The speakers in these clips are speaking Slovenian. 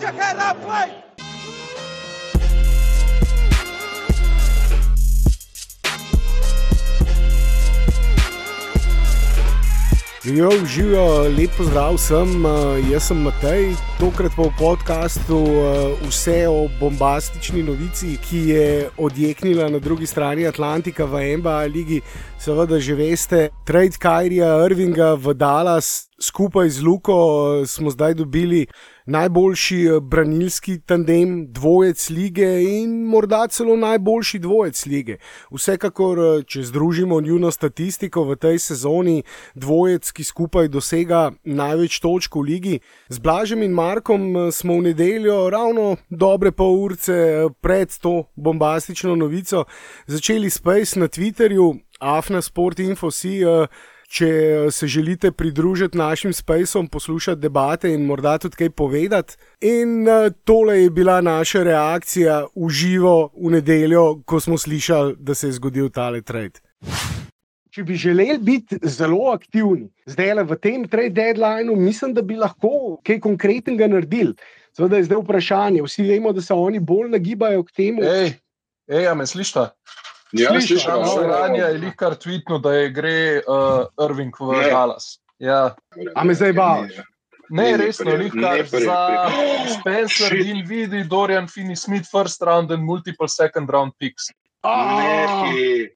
Your head up, play! Jo, živijo, lep pozdrav vsem, uh, jaz sem Matej, tokrat pa v podkastu uh, vse o bombastični novici, ki je odjeknila na drugi strani Atlantika v NBA ligi. Seveda že veste, trade Kyrija Irvinga v Dallas skupaj z Luko uh, smo zdaj dobili najboljši uh, branilski tandem, dvojec lige in morda celo najboljši dvojec lige. Vsekakor, uh, če združimo njuno statistiko v tej sezoni, dvojec, ki skupaj dosega največ točk v ligi. Z Blažem in Markom uh, smo v nedeljo, ravno dobre pol urce pred to bombastično novico, začeli Space na Twitterju, Afna Sport Info. Če se želite pridružiti našim Spacem, poslušati debate in morda tudi kaj povedati. In tole je bila naša reakcija v živo v nedeljo, ko smo slišali, da se je zgodil tale trade. Če bi želeli biti zelo aktivni, zdaj le v tem trade deadlineu, mislim, da bi lahko kaj konkretnega naredili. Seveda je zdaj vprašanje. Vsi vemo, da se oni bolj nagibajo k temu. Ej, ej a me slišite? Ja, Slišal, slišal, no. Ranja je likar tweetno, da je gre uh, Irving v Ne. Dallas. Ja. A me zdaj bavaš? Ne, ni resno, ni pri- za Spencer, Shit. Dinvidi, Dorian Finney-Smith, first round and multiple second round picks. Ah, Nehi,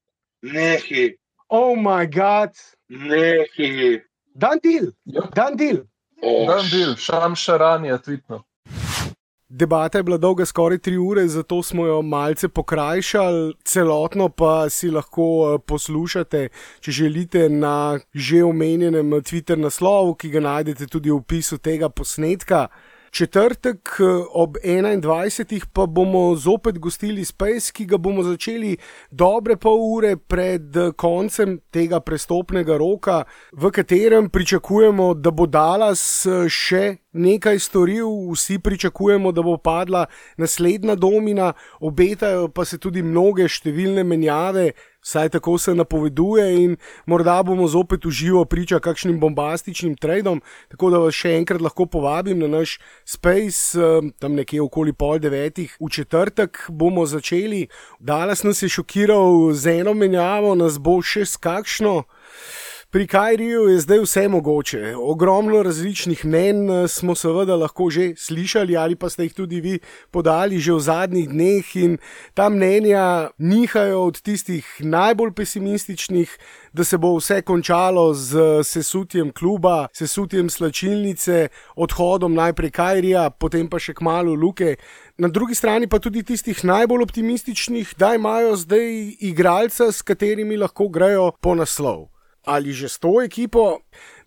nehi, oh, moj bog, nehi. dan deal, Yep. dan deal. Oh, Dan bil, Šam Šaran je tweetno. Debata je bila dolga skoraj tri ure, zato smo jo malce pokrajšali, celotno pa si lahko eh, poslušate, če želite, na že omenjenem Twitter naslovu, ki ga najdete tudi v opisu tega posnetka. Četrtek eh, ob 21. pa bomo zopet gostili Space, ki ga bomo začeli dobre pol ure pred eh, koncem tega prestopnega roka, v katerem pričakujemo, da bo Dallas eh, še nekaj storil, vsi pričakujemo, da bo padla naslednja domina, obetajo pa se tudi mnoge številne menjave. Vsaj tako se napoveduje, in morda bomo zopet uživo priča kakšnim bombastičnim tradom. Tako da vas še enkrat lahko povabim na naš Space, eh, tam nekje okoli pol devetih, v četrtek bomo začeli. Danes nas je šokiral z eno menjavo, nas bo še s kakšno. Pri Kajriju je zdaj vse mogoče. Ogromno različnih mnen eh, smo seveda lahko že slišali, ali pa ste jih tudi vi podali že v zadnjih dneh, in ta mnenja nihajo od tistih najbolj pesimističnih, da se bo vse končalo z sesutjem kluba, sesutjem slačilnice, odhodom najprej Kajrija, potem pa še kmalo Luke. Na drugi strani pa tudi tistih najbolj optimističnih, da imajo zdaj igralca, s katerimi lahko grejo po naslov ali že s to ekipo.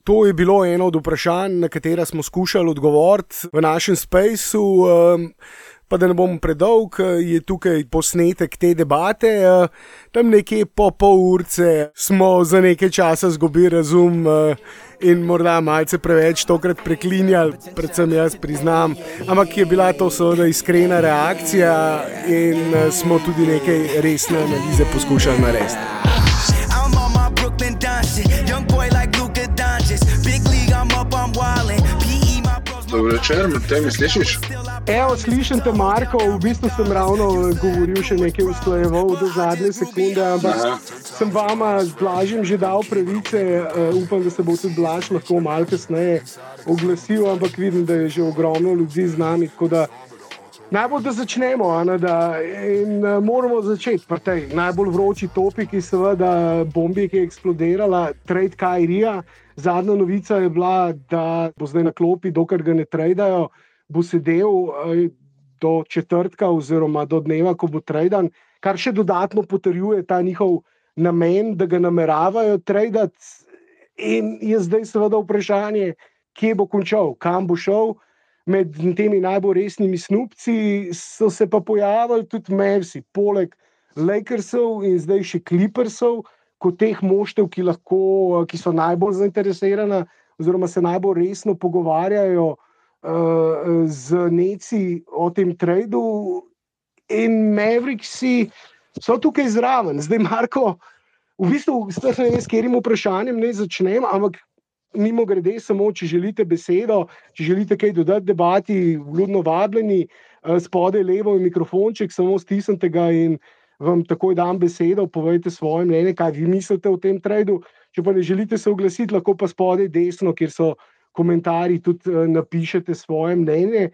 To je bilo eno od vprašanj, na katera smo skušali odgovoriti v našem spaceu. Um, pa da ne bom predolg, je tukaj posnetek te debate. Uh, tam nekje po pol urce smo za nekaj časa izgubili razum uh, in morda malce preveč tokrat preklinjali, predvsem jaz priznam. Ampak je bila to seveda iskrena reakcija in uh, smo tudi nekaj resne analize poskušali narediti. Dober večer, med temi slišiš? Evo, slišim te, Marko, v bistvu sem ravno govoril še nekaj usklajeval do zadnje sekunde, ampak Aha. sem vama z Blažem že dal pravice, uh, upam, da se bo tudi Blaž lahko malo kasneje oglasil, ampak vidim, da je že ogromno ljudi z nami. Najbolj, da začnemo, a ne, da, in uh, moramo začeti pri tej najbolj vroči topiki, seveda bombi, ki je eksplodirala, trade Kajrija. Zadnja novica je bila, da bo zdaj na klopi, dokler ga ne tradajo, bo sedel eh, do četrtka, oziroma do dneva, ko bo tradan, kar še dodatno potrjuje ta njihov namen, da ga nameravajo tradati. In je zdaj seveda vprašanje, kje bo končal, kam bo šel. Med temi najbolj resnimi snupci so se pa pojavili tudi Mavsi, poleg Lakersov in zdaj še Clippersov, kot teh moštev, ki, lahko, ki so najbolj zainteresirana, oziroma se najbolj resno pogovarjajo uh, z neci o tem tradu. In Mavriksi so tukaj zraven. Zdaj, Marko, v bistvu, sploh ne vem, s katerim vprašanjem naj začnem, ampak mimo grede, samo če želite besedo, če želite kaj dodati debati, vljudno vabljeni, eh, spodaj levo je mikrofonček, samo stisnite ga in vam takoj dam besedo, povejte svoje mnenje, kaj vi mislite o tem tradu. Če pa ne želite se oglasiti, lahko pa spodaj desno, kjer so komentarji, tudi eh, napišete svoje mnenje.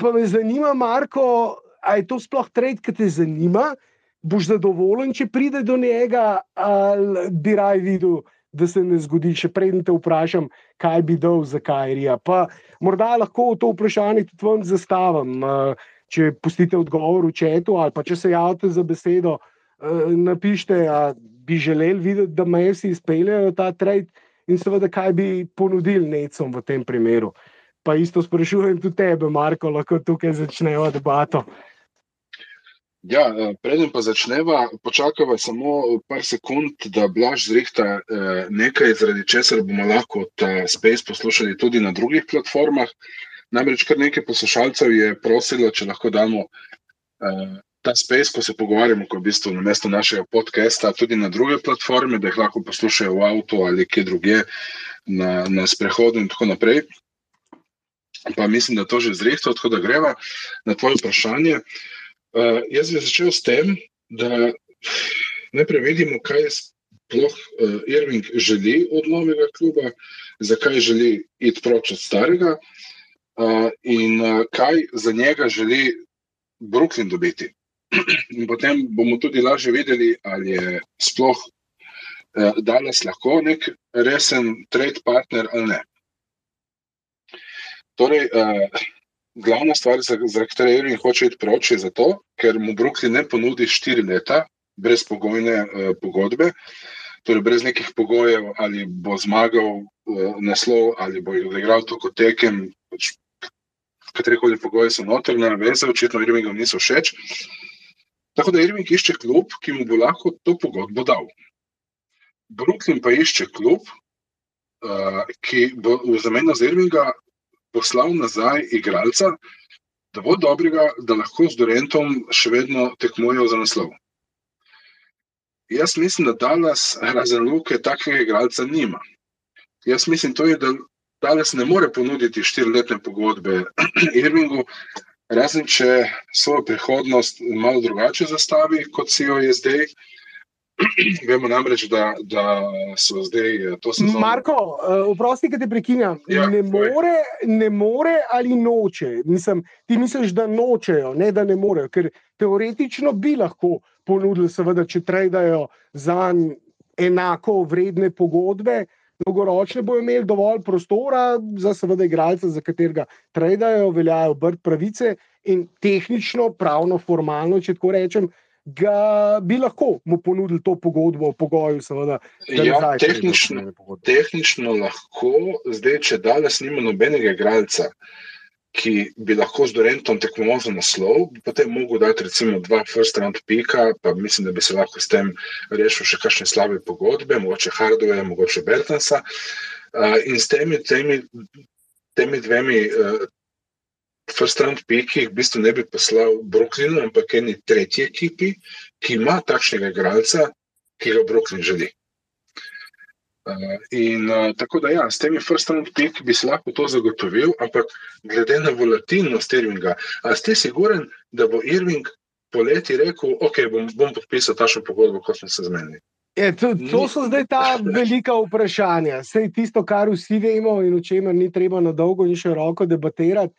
Pa me zanima, Marko, ali je to sploh trend, ki te zanima? Boš zadovoljen, če pride do njega, ali bi raj videl, da se ne zgodi, še preden te vprašam, kaj bi dal za Kajrija. Pa morda lahko to vprašanje tudi vam zastavim. eh, Če pustite odgovor v četu, ali pa če se javite za besedo, eh, napišite, da bi želeli videti, da Mavsi izpeljejo ta trade, in seveda, kaj bi ponudili necom v tem primeru. Pa isto sprašujem tudi tebe, Marko, lahko tukaj začnejo debato. Ja, eh, preden pa začneva, počakava samo par sekund, da Blaž zrihta eh, nekaj, zaradi česar bomo lahko ta Space poslušali tudi na drugih platformah. Namreč kar nekaj poslušalcev je prosilo, če lahko damo eh, ta Space, ko se pogovarjamo, ko je v bistvu na mesto našega podcasta, tudi na druge platforme, da jih lahko poslušajo v avtu ali kje druge, na, na sprehodu in tako naprej. Pa mislim, da to že zrihta, tako da greva na tvoje vprašanje. Uh, jaz bi začel s tem, da najprej vidimo, kaj sploh uh, Irving želi od novega kluba, zakaj želi iti proč od starega uh, in uh, kaj za njega želi Brooklyn dobiti. In potem bomo tudi lažje videli, ali je sploh uh, Dallas lahko nek resen trade partner ali ne. Torej, uh, glavna stvar, zaradi katere Irving hoče iti proč, je zato, ker mu Brooklyn ne ponudi štiri leta brezpogojne uh, pogodbe, torej brez nekih pogojev, ali bo zmagal uh, naslov, ali bo igral toliko tekem. Pač, Katerikoli pogoji so notrne naveze, očitno Irvingom niso všeč. Tako da Irving išče klub, ki mu bo lahko to pogodbo dal. Brooklyn pa išče klub, uh, ki bo v zameno za Irvinga poslal nazaj igralca, dovolj dobrega, da lahko z Dorentom še vedno tekmujejo za naslov. Jaz mislim, da Dallas razen Luke takega igralca nima. Jaz mislim, to je, da Dallas ne more ponuditi štiriletne pogodbe Irvingu, razen če svojo prihodnost malo drugače zastavi, kot si jo je zdaj. Vemo namreč, da, da so zdaj to sezono. Marko, vprosti, ki te prekinjam. Ja, ne, more, ne more ali noče. Mislim, ti misliš, da nočejo, ne da ne morejo. Ker teoretično bi lahko ponudili, seveda, če trajdajo za enako vredne pogodbe. Dolgoročne bojo imeli dovolj prostora za, seveda, igralca, za katerega trajdajo, veljajo brd pravice in tehnično, pravno, formalno, če tako rečem, ga bi lahko mu ponudili to pogodbo, v pogoju, seveda, da Ja, nazaj pride do tehnično, tehnično lahko, zdaj, če danes nima nobenega igralca, ki bi lahko z Dorentom tekmoval za naslov, bi potem mogel dati recimo dva first round pika, pa mislim, da bi se lahko s tem rešil še kakšne slabe pogodbe, mogoče Hardware, mogoče Bertansa. Uh, in s temi, temi, temi dvemi uh, first round piki v bistvu ne bi poslal Brooklynu, ampak eni tretji ekipi, ki ima takšnega igralca, ki ga Brooklyn želi. Uh, in uh, tako da, ja, s temi round pick bi se lahko to zagotovil, ampak glede na volatilnost Irvinga, a ste siguren, da bo Irving poleti rekel, ok, bom, bom podpisal tašno pogodbo, kot smo se zmenili. Je, to, to so zdaj ta velika vprašanja. Vse tisto, kar vsi vemo in o čemer ni treba na dolgo in široko debatirati.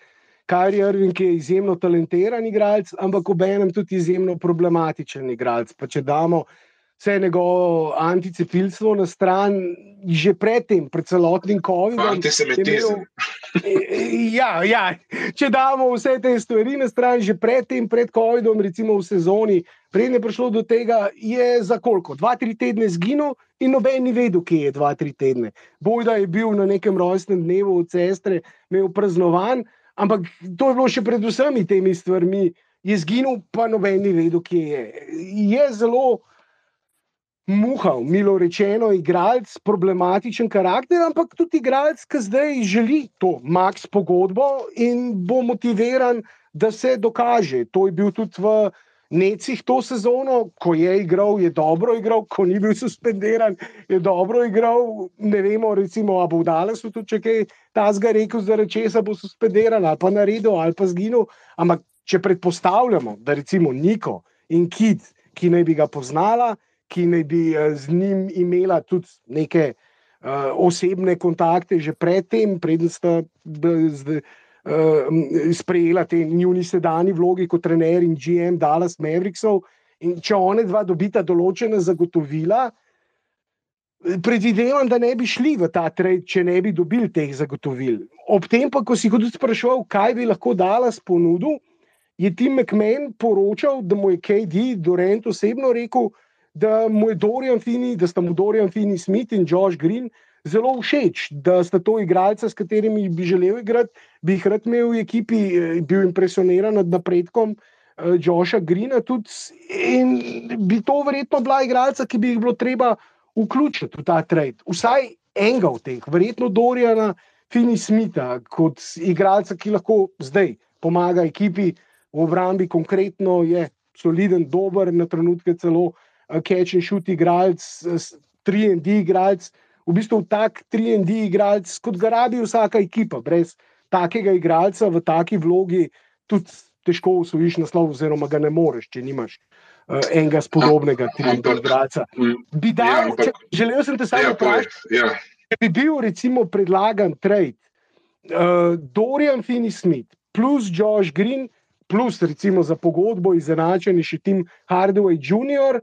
Kar je Irving, ki je izjemno talentiran igralec, ampak obenem tudi izjemno problematičen igralec. Pa če damo vse njegovo anticepilstvo na stran, že predtem, pred celotnim COVID-om. Antisemitizem. Ja, ja, če damo vse te stvari na stran, že predtem, pred COVID-om, recimo v sezoni, preden je prišlo do tega, je za koliko? Dva, tri tedne zginil in noben ni vedel, kje je dva, tri tedne. Bojda je bil na nekem rojstnem dnevu v Cestre, imel praznovan, ampak to je bilo še pred vsemi temi stvarmi. Je zginil, pa noben ni vedel, kje je. Je zelo muhal, milo rečeno, igralec, problematičen karakter, ampak tudi igralec, ki zdaj želi to max pogodbo in bo motiviran, da se dokaže. To je bil tudi v Necih to sezono, ko je igral, je dobro igral, ko ni bil suspendiran, je dobro igral. Ne vemo, recimo, ali bo v Dalesu tudi če kaj ta zga rekel, zaradi česa bo suspendiran ali pa naredil ali pa zginil. Ampak če predpostavljamo, da recimo Niko in Kit, ki naj bi ga poznala, ki naj bi eh, z njim imela tudi neke uh, osebne kontakte že predtem, preden sta uh, sprejela te njuni sedajni vlogi kot trener in GM Dallas Mavericksov. In če one dva dobita določene zagotovila, predvidevam, da ne bi šli v ta trade, če ne bi dobili teh zagotovil. Ob tem, pa, ko si tudi sprašval, kaj bi lahko Dallas ponudil, je Tim McMahon poročal, da mu je KD Durant osebno rekel, da mu je Dorian Fini, da sta mu Dorian Fini Smith in Josh Green zelo všeč, da sta to igralca, s katerimi bi želel igrati, bi jih rad imel v ekipi, eh, bil impresioniran nad napredkom uh, Josha Greena tudi in bi to verjetno bila igralca, ki bi jih bilo treba vključiti v ta trade. Vsaj enega od teh, verjetno Dorijana Fini Smitha, kot igralca, ki lahko zdaj pomaga ekipi v obrambi, konkretno je soliden, dober, na trenutke celo catch and shoot igralec, 3D igralec v bistvu tak 3D igralec, kot ga rabi vsaka ekipa. Brez takega igralca v taki vlogi tudi težko usvojiš naslov, oziroma ga ne moreš, če nimaš uh, enega spodobnega 3D igralca. Bi dal, ja, če, želel sem te samo ja, vprašati, ja. če bi bil recimo predlagan trade uh, Dorian Finney-Smith plus Josh Green. Plus, recimo, za pogodbo izenačeni še Tim Hardaway Jr.,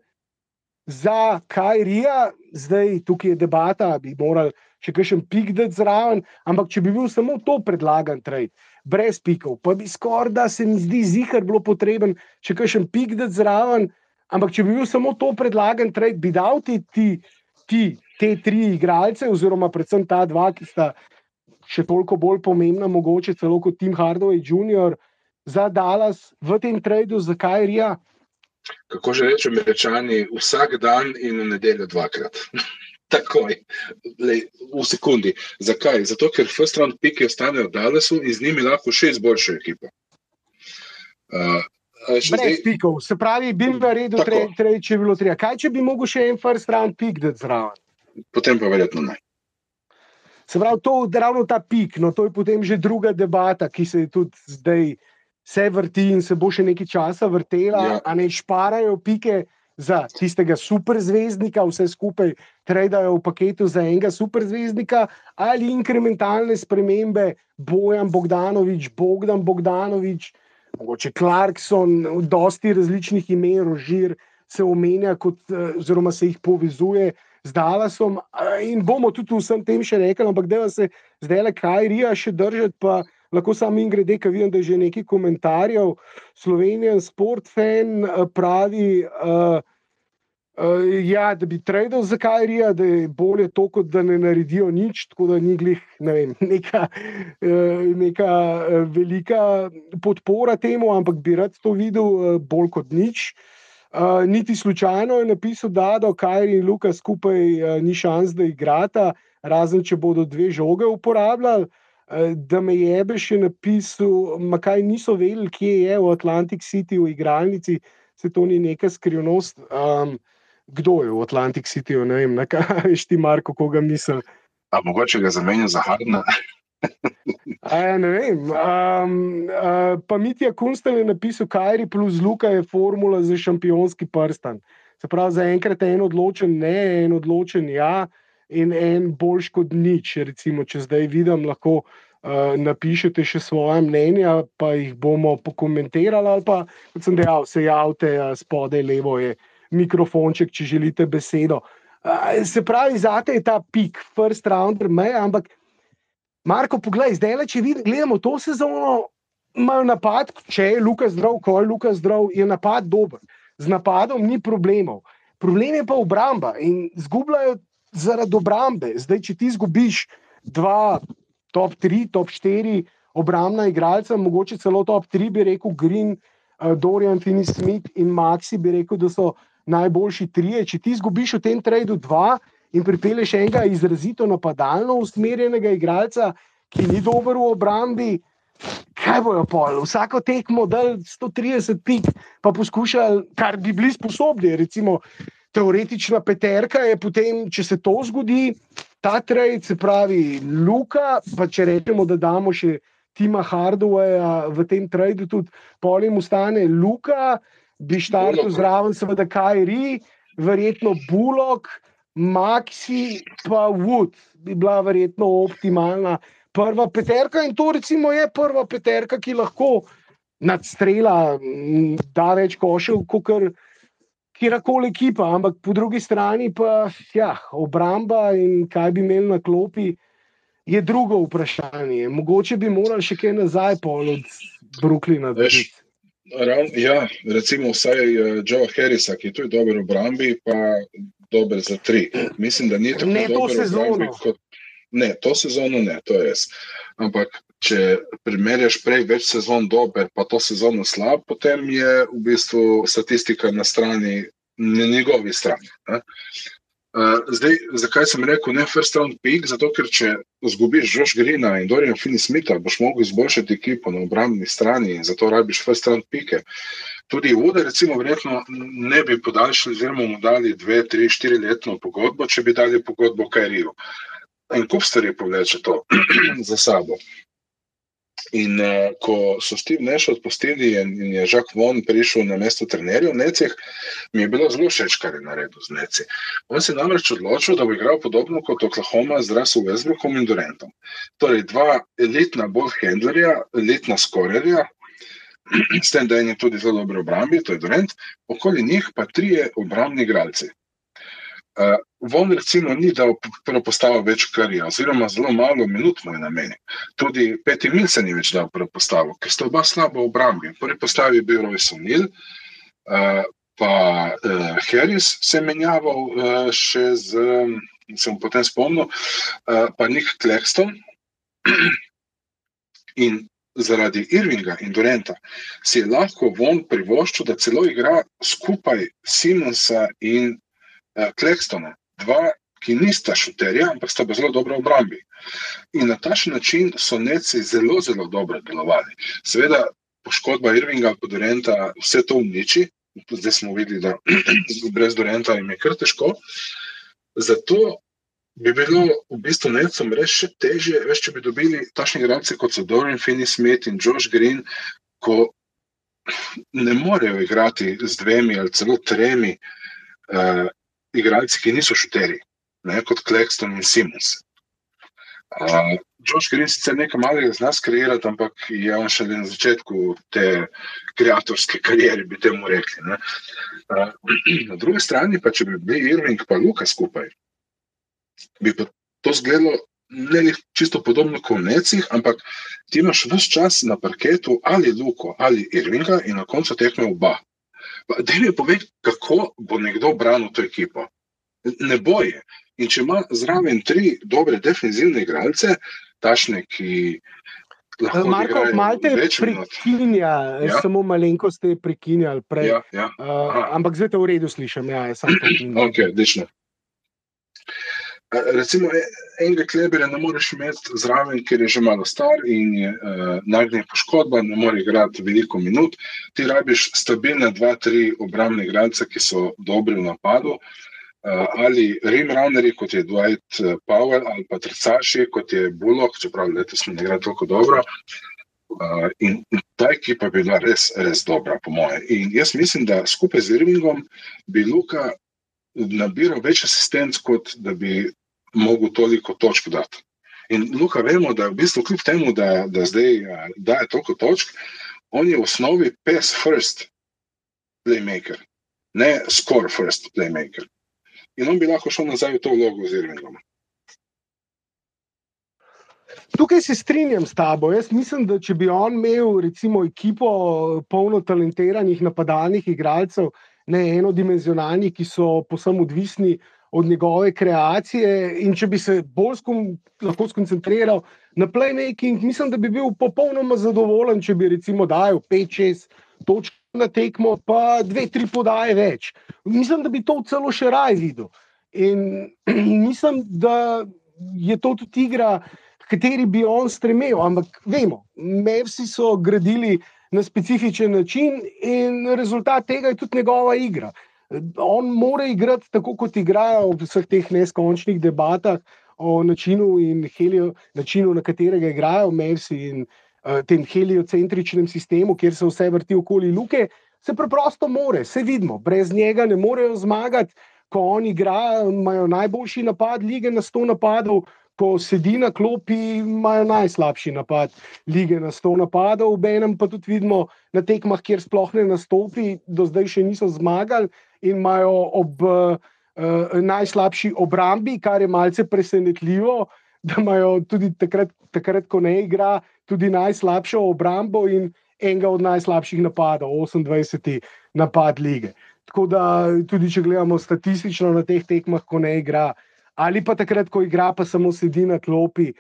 za Kajrija, zdaj tukaj je debata, bi morali še kakšen pik dati zraven, ampak če bi bil samo to predlagan trade, brez pikov, pa bi skoraj da se mi zdi zihar bilo potreben, če kakšen pik dati zraven, ampak če bi bil samo to predlagan trade, bi dal ti, ti, ti te tri igralce, oziroma predvsem ta dva, ki sta še toliko bolj pomembna, mogoče celo kot Tim Hardaway Jr. za Dallas v tem tradu za Kajrija kako že rečem, rečani, vsak dan in v nedeljo dvakrat. Takoj, Lej, v sekundi. Zakaj? Zato, ker first round piki ostanejo v Dallasu in z njimi lahko še izboljšajo ekipo. Uh, Brez zdaj... pikov, se pravi, bi bil redo, če bi bilo treba. Kaj, če bi mogel še en first round pik dati zraven? Potem pa verjetno ne. Se pravi, to je ravno ta pik, no to je potem že druga debata, ki se je tudi zdaj se vrti in se bo še nekaj časa vrtela, ja. a ne šparajo pike za tistega superzvezdnika, vse skupaj trajajo v paketu za enega superzvezdnika, ali inkrementalne spremembe, Bojan Bogdanovič, Bogdan Bogdanovič, mogoče Clarkson, dosti različnih imen, rožir se omenja, kot, eh, oziroma se jih povezuje. Z Dallasom, in bomo tudi vsem tem še rekli, ampak da se zdaj le kaj rija še držati, pa lahko samo in grede, ker vidim, da je že nekaj komentarjev. Slovenijan sportfan eh, pravi, uh, uh, ja, da bi tradil za Kajrija, da je bolje to, kot da ne naredijo nič, tako da ni glih ne vem, neka, uh, neka velika podpora temu, ampak bi rad to videl uh, bolj kot nič. Uh, niti slučajno je napisal, da do Kajri in Luka skupaj uh, ni šans, da igrata, razen če bodo dve žoge uporabljali. Eh, da me je še napisal, kaj niso vedeli, kje je v Atlantic City, v igralnici, se to ni neka skrivnost. Um, kdo je v Atlantic City, ne vem, kaj veš ti, Marko, koga misli. A mogoče ga zamenja za Hardna. Ja, ne vem. Um, uh, pa Mitja Kunstel je napisal, Kajri plus Luka je formula za šampionski prstan. Se pravi, za enkrat je en odločen, ne en odločen, ja in en boljš kot nič. Recimo, če zdaj vidim, lahko uh, napišete še svoje mnenja, pa jih bomo pokomentirali. Ali pa, kot sem dejal, se javite uh, spodaj, levo je mikrofonček, če želite besedo. Uh, se pravi, zate je ta pik, first rounder, me, ampak Marko, poglej, zdaj le, če vidim, gledamo to sezono. Imajo napad, če je Luka zdrav, ko je Luka zdrav, je napad dober. Z napadom ni problemov. Problem je pa obramba in zgubljajo zaradi obrambe. Zdaj, če ti izgubiš dva, top tri, top štiri obrambna igralca, mogoče celo top tri, bi rekel Green, uh, Dorian, Finney Smith in Maxi, bi rekel, da so najboljši trije. Če ti izgubiš v tem tradu dva in pripelješ enega izrazito napadalno usmerjenega igralca, ki ni dober v obrambi. kaj bojo pol, vsako tekmo dal 130 pik, pa poskušali, kar bi bili sposobni, recimo teoretična peterka je potem, če se to zgodi, ta trade, se pravi Luka, pa če rečemo, da damo še Tima Hardwaya v tem tradu, tudi polim ustane Luka, bi štartil zraven, seveda Kajri, verjetno Bullock, Maxi, pa Wood bi bila verjetno optimalna prva peterka in to recimo je prva peterka, ki lahko nadstrela, da več košev, kot kjerkoli ekipa, ampak po drugi strani pa ja, obramba in kaj bi imeli na klopi. Je drugo vprašanje. Mogoče bi morali še kaj nazaj pol od Brooklyna. Veš. Ravn, ja, recimo vsaj uh, Joe Harrisa, ki je tudi dober v obrambi, pa dober za tri. Mislim, da ni tako Ne dober v obrambi kot. Ne, to sezono ne, to je res. Ampak, če primerjaš prej več sezon dober, pa to sezono slab, potem je v bistvu statistika na strani, na njegovi strani. Ne? Uh, zdaj, zakaj sem rekel ne first round pick? Zato, ker če izgubiš Josh Greena in Dorian Finney-Smitha, boš mogel izboljšati ekipo na obrambni strani in zato rabiš first round pike. Tudi Uda, recimo, verjetno ne bi podaljšali, oziroma mu dali dve, tri, štiri letno pogodbo, če bi dali pogodbo Kajriju. En kup stvari povleče to za sabo. In uh, ko so Steve Nash odpustili in, in je Žak Von prišel na mesto trenerja v Necih, mi je bilo zelo všeč, kar je naredil z Neci. On se je namreč odločil, da bo igral podobno kot Oklahoma z Russell Westbrookom in Durantom. Torej, dva elitna ball handlerja, elitna skorerja, s tem, da je tudi zelo dobro obrambi, to je Durant, okoli njih pa trije obrambni igralci. Uh, Von recimo ni dal prvo postavo več karija, oziroma zelo malo minut mu je namenil. Tudi Peti Mil se ni več dal prvo postavo, ker sta oba slabo v obrambi. Prvi postavi je bil Royce O'Neill, uh, pa uh, Harris se je menjaval uh, še z, um, sem potem spomnil, uh, pa Nick Claxton. In zaradi Irvinga in Durenta si je lahko von privoščil, da celo igra skupaj Simonsa in uh, Claxtona, dva, ki nista šuterja, ampak sta pa zelo dobro v obrambi. In na takšen način so neci zelo, zelo dobro delovali. Seveda, poškodba Irvinga in Durenta vse to uniči. Zdaj smo videli, da brez Durenta jim je kar težko. Zato bi bilo v bistvu necom res še težje, več če bi dobili takšne igralce kot so Dorian Finney-Smith in Josh Green, ne morejo igrati z dvemi ali celo tremi uh, igralci, ki niso šuteri, ne, kot Claxton in Simons. Uh, Josh Green sicer nekaj malega zna skreirati, ampak je on šele na začetku te kreatorske kariere, bi temu rekli. Uh, na drugi strani pa, če bi bili Irving pa Luka skupaj, bi to zgledalo ne čisto podobno kot v Necih, ampak ti imaš vse čas na parketu ali Luko ali Irvinga in na koncu tekme oba. Da mi povej, kako bo nekdo branil to ekipo. Ne boje. In če ima zraven tri dobre defensivne igralce, tašne, ki Marko, malo te prekinja, Ja. samo malenko ste prekinjali prej. Ja, ja. Uh, ampak zdaj te v redu slišim. Ja, sam to Ok, odlično. Eh, Recimo, e- enega kleberja ne moreš imeti zraven, ker je že malo star in je uh, nagnjen poškodba, ne more igrati veliko minut. Ti rabiš stabilne dva, tri obrambne igralce, ki so dobri v napadu. Uh, ali rimrunnerji, kot je Dwight Powell, ali pa tricaši, kot je Bullock, čeprav letos ne igra toliko dobro. Uh, in ta ekipa bi bila res, res dobra, po mojem. In jaz mislim, da skupaj z Irvingom bi Luka nabiral več asistenc, kot da bi mogel toliko točk dati. In Luka, vemo, da v bistvu kljub temu, da, da zdaj a, daje toliko točk, on je v osnovi pass first playmaker, ne score first playmaker. In on bi lahko šel nazaj v to vlogo z Irvingom. Tukaj se strinjam s tabo. Jaz mislim, da če bi on imel recimo ekipo polno talentiranih napadalnih igralcev, ne enodimenzionalnih, ki so posebno odvisni od njegove kreacije, in če bi se bolj skom, lahko skoncentriral na playmaking, mislim, da bi bil popolnoma zadovoljen, če bi recimo dajal 5-6 točk na tekmo, pa 2-3 podaje več. Mislim, da bi to celo še raj videl. In mislim, da je to tudi igra kateri bi on stremel. Ampak vemo, Mavsi so gradili na specifičen način in rezultat tega je tudi njegova igra. On mora igrati tako, kot igrajo v vseh teh neskončnih debatah o načinu, helio, načinu na katerega igrajo Mavsi in uh, tem heliocentričnem sistemu, kjer se vse vrti okoli luke. Se preprosto more, se vidimo, brez njega ne morejo zmagati. Ko oni igrajo, imajo najboljši napad lige na 100 napadov, ko sedi na klopi, imajo najslabši napad lige na 100 napadov. Obenem pa tudi vidimo na tekmah, kjer sploh ne nastopi, do zdaj še niso zmagali in imajo ob uh, najslabši obrambi, kar je malce presenetljivo, da imajo tudi takrat, takrat ko ne igra, tudi najslabšo obrambo in enega od najslabših napadov, 28. napad lige. Tako da, tudi če gledamo statistično na teh tekmah, ko ne igra, ali pa takrat, ko igra, pa samo sedi na klopi.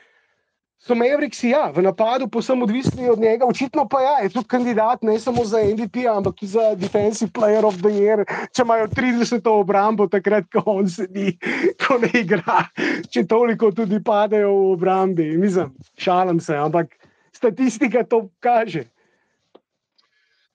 So Mavriksi, ja, v napadu, posebno odvisni od njega, očitno pa ja, je tudi kandidat ne samo za MVP, ampak tudi za Defensive Player of the Year, če imajo 30 obrambo, takrat, ko on sedi, ko ne igra, če toliko tudi padejo v obrambi. Mislim, šalim se, ampak statistika to kaže.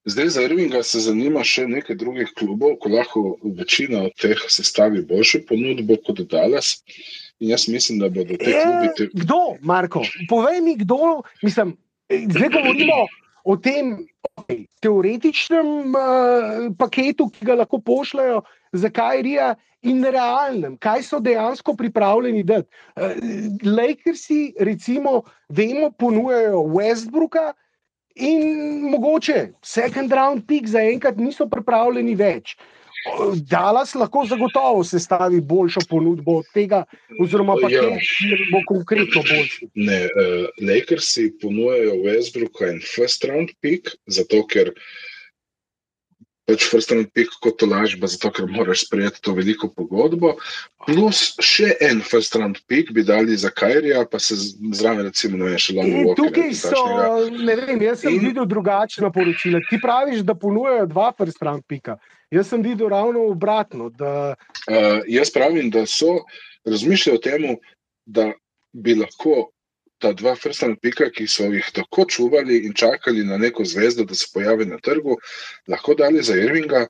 Zdaj za Irvinga se zanima še nekaj drugih klubov, ko lahko večina od teh sestavi boljšo ponudbo kot Dallas. In jaz mislim, da bodo te klubi. Te... Kdo, Marko? Povej mi, kdo. Mislim, zdaj govorimo o tem okay, teoretičnem uh, paketu, ki ga lahko pošljajo za Kajrija. In realnem, kaj so dejansko pripravljeni dati. Uh, Lakersi, recimo, vemo, ponujajo Westbrooka, in mogoče second round pick zaenkrat niso pripravljeni več. Dallas lahko zagotovo sestavi boljšo ponudbo od tega, oziroma pa ja. ki bo konkretno boljši. Ne, uh, Lakersi ponujajo Westbrooka in first round pick, zato ker pač first round pick kot tolažba, zato ker moraš sprejeti to veliko pogodbo, plus še en first round pick bi dali za Kajrija, pa se zraven recimo ne veš, London Walker. Tukaj so, ne vem, jaz sem in... videl drugačna poročila. Ti praviš, da ponujajo dva first round picka. Jaz sem videl ravno obratno. Da... Uh, jaz pravim, da so razmišljali o tem, da bi lahko ta dva frstana pika, ki so jih tako čuvali in čakali na neko zvezdo, da se pojavi na trgu, lahko dali za Irvinga.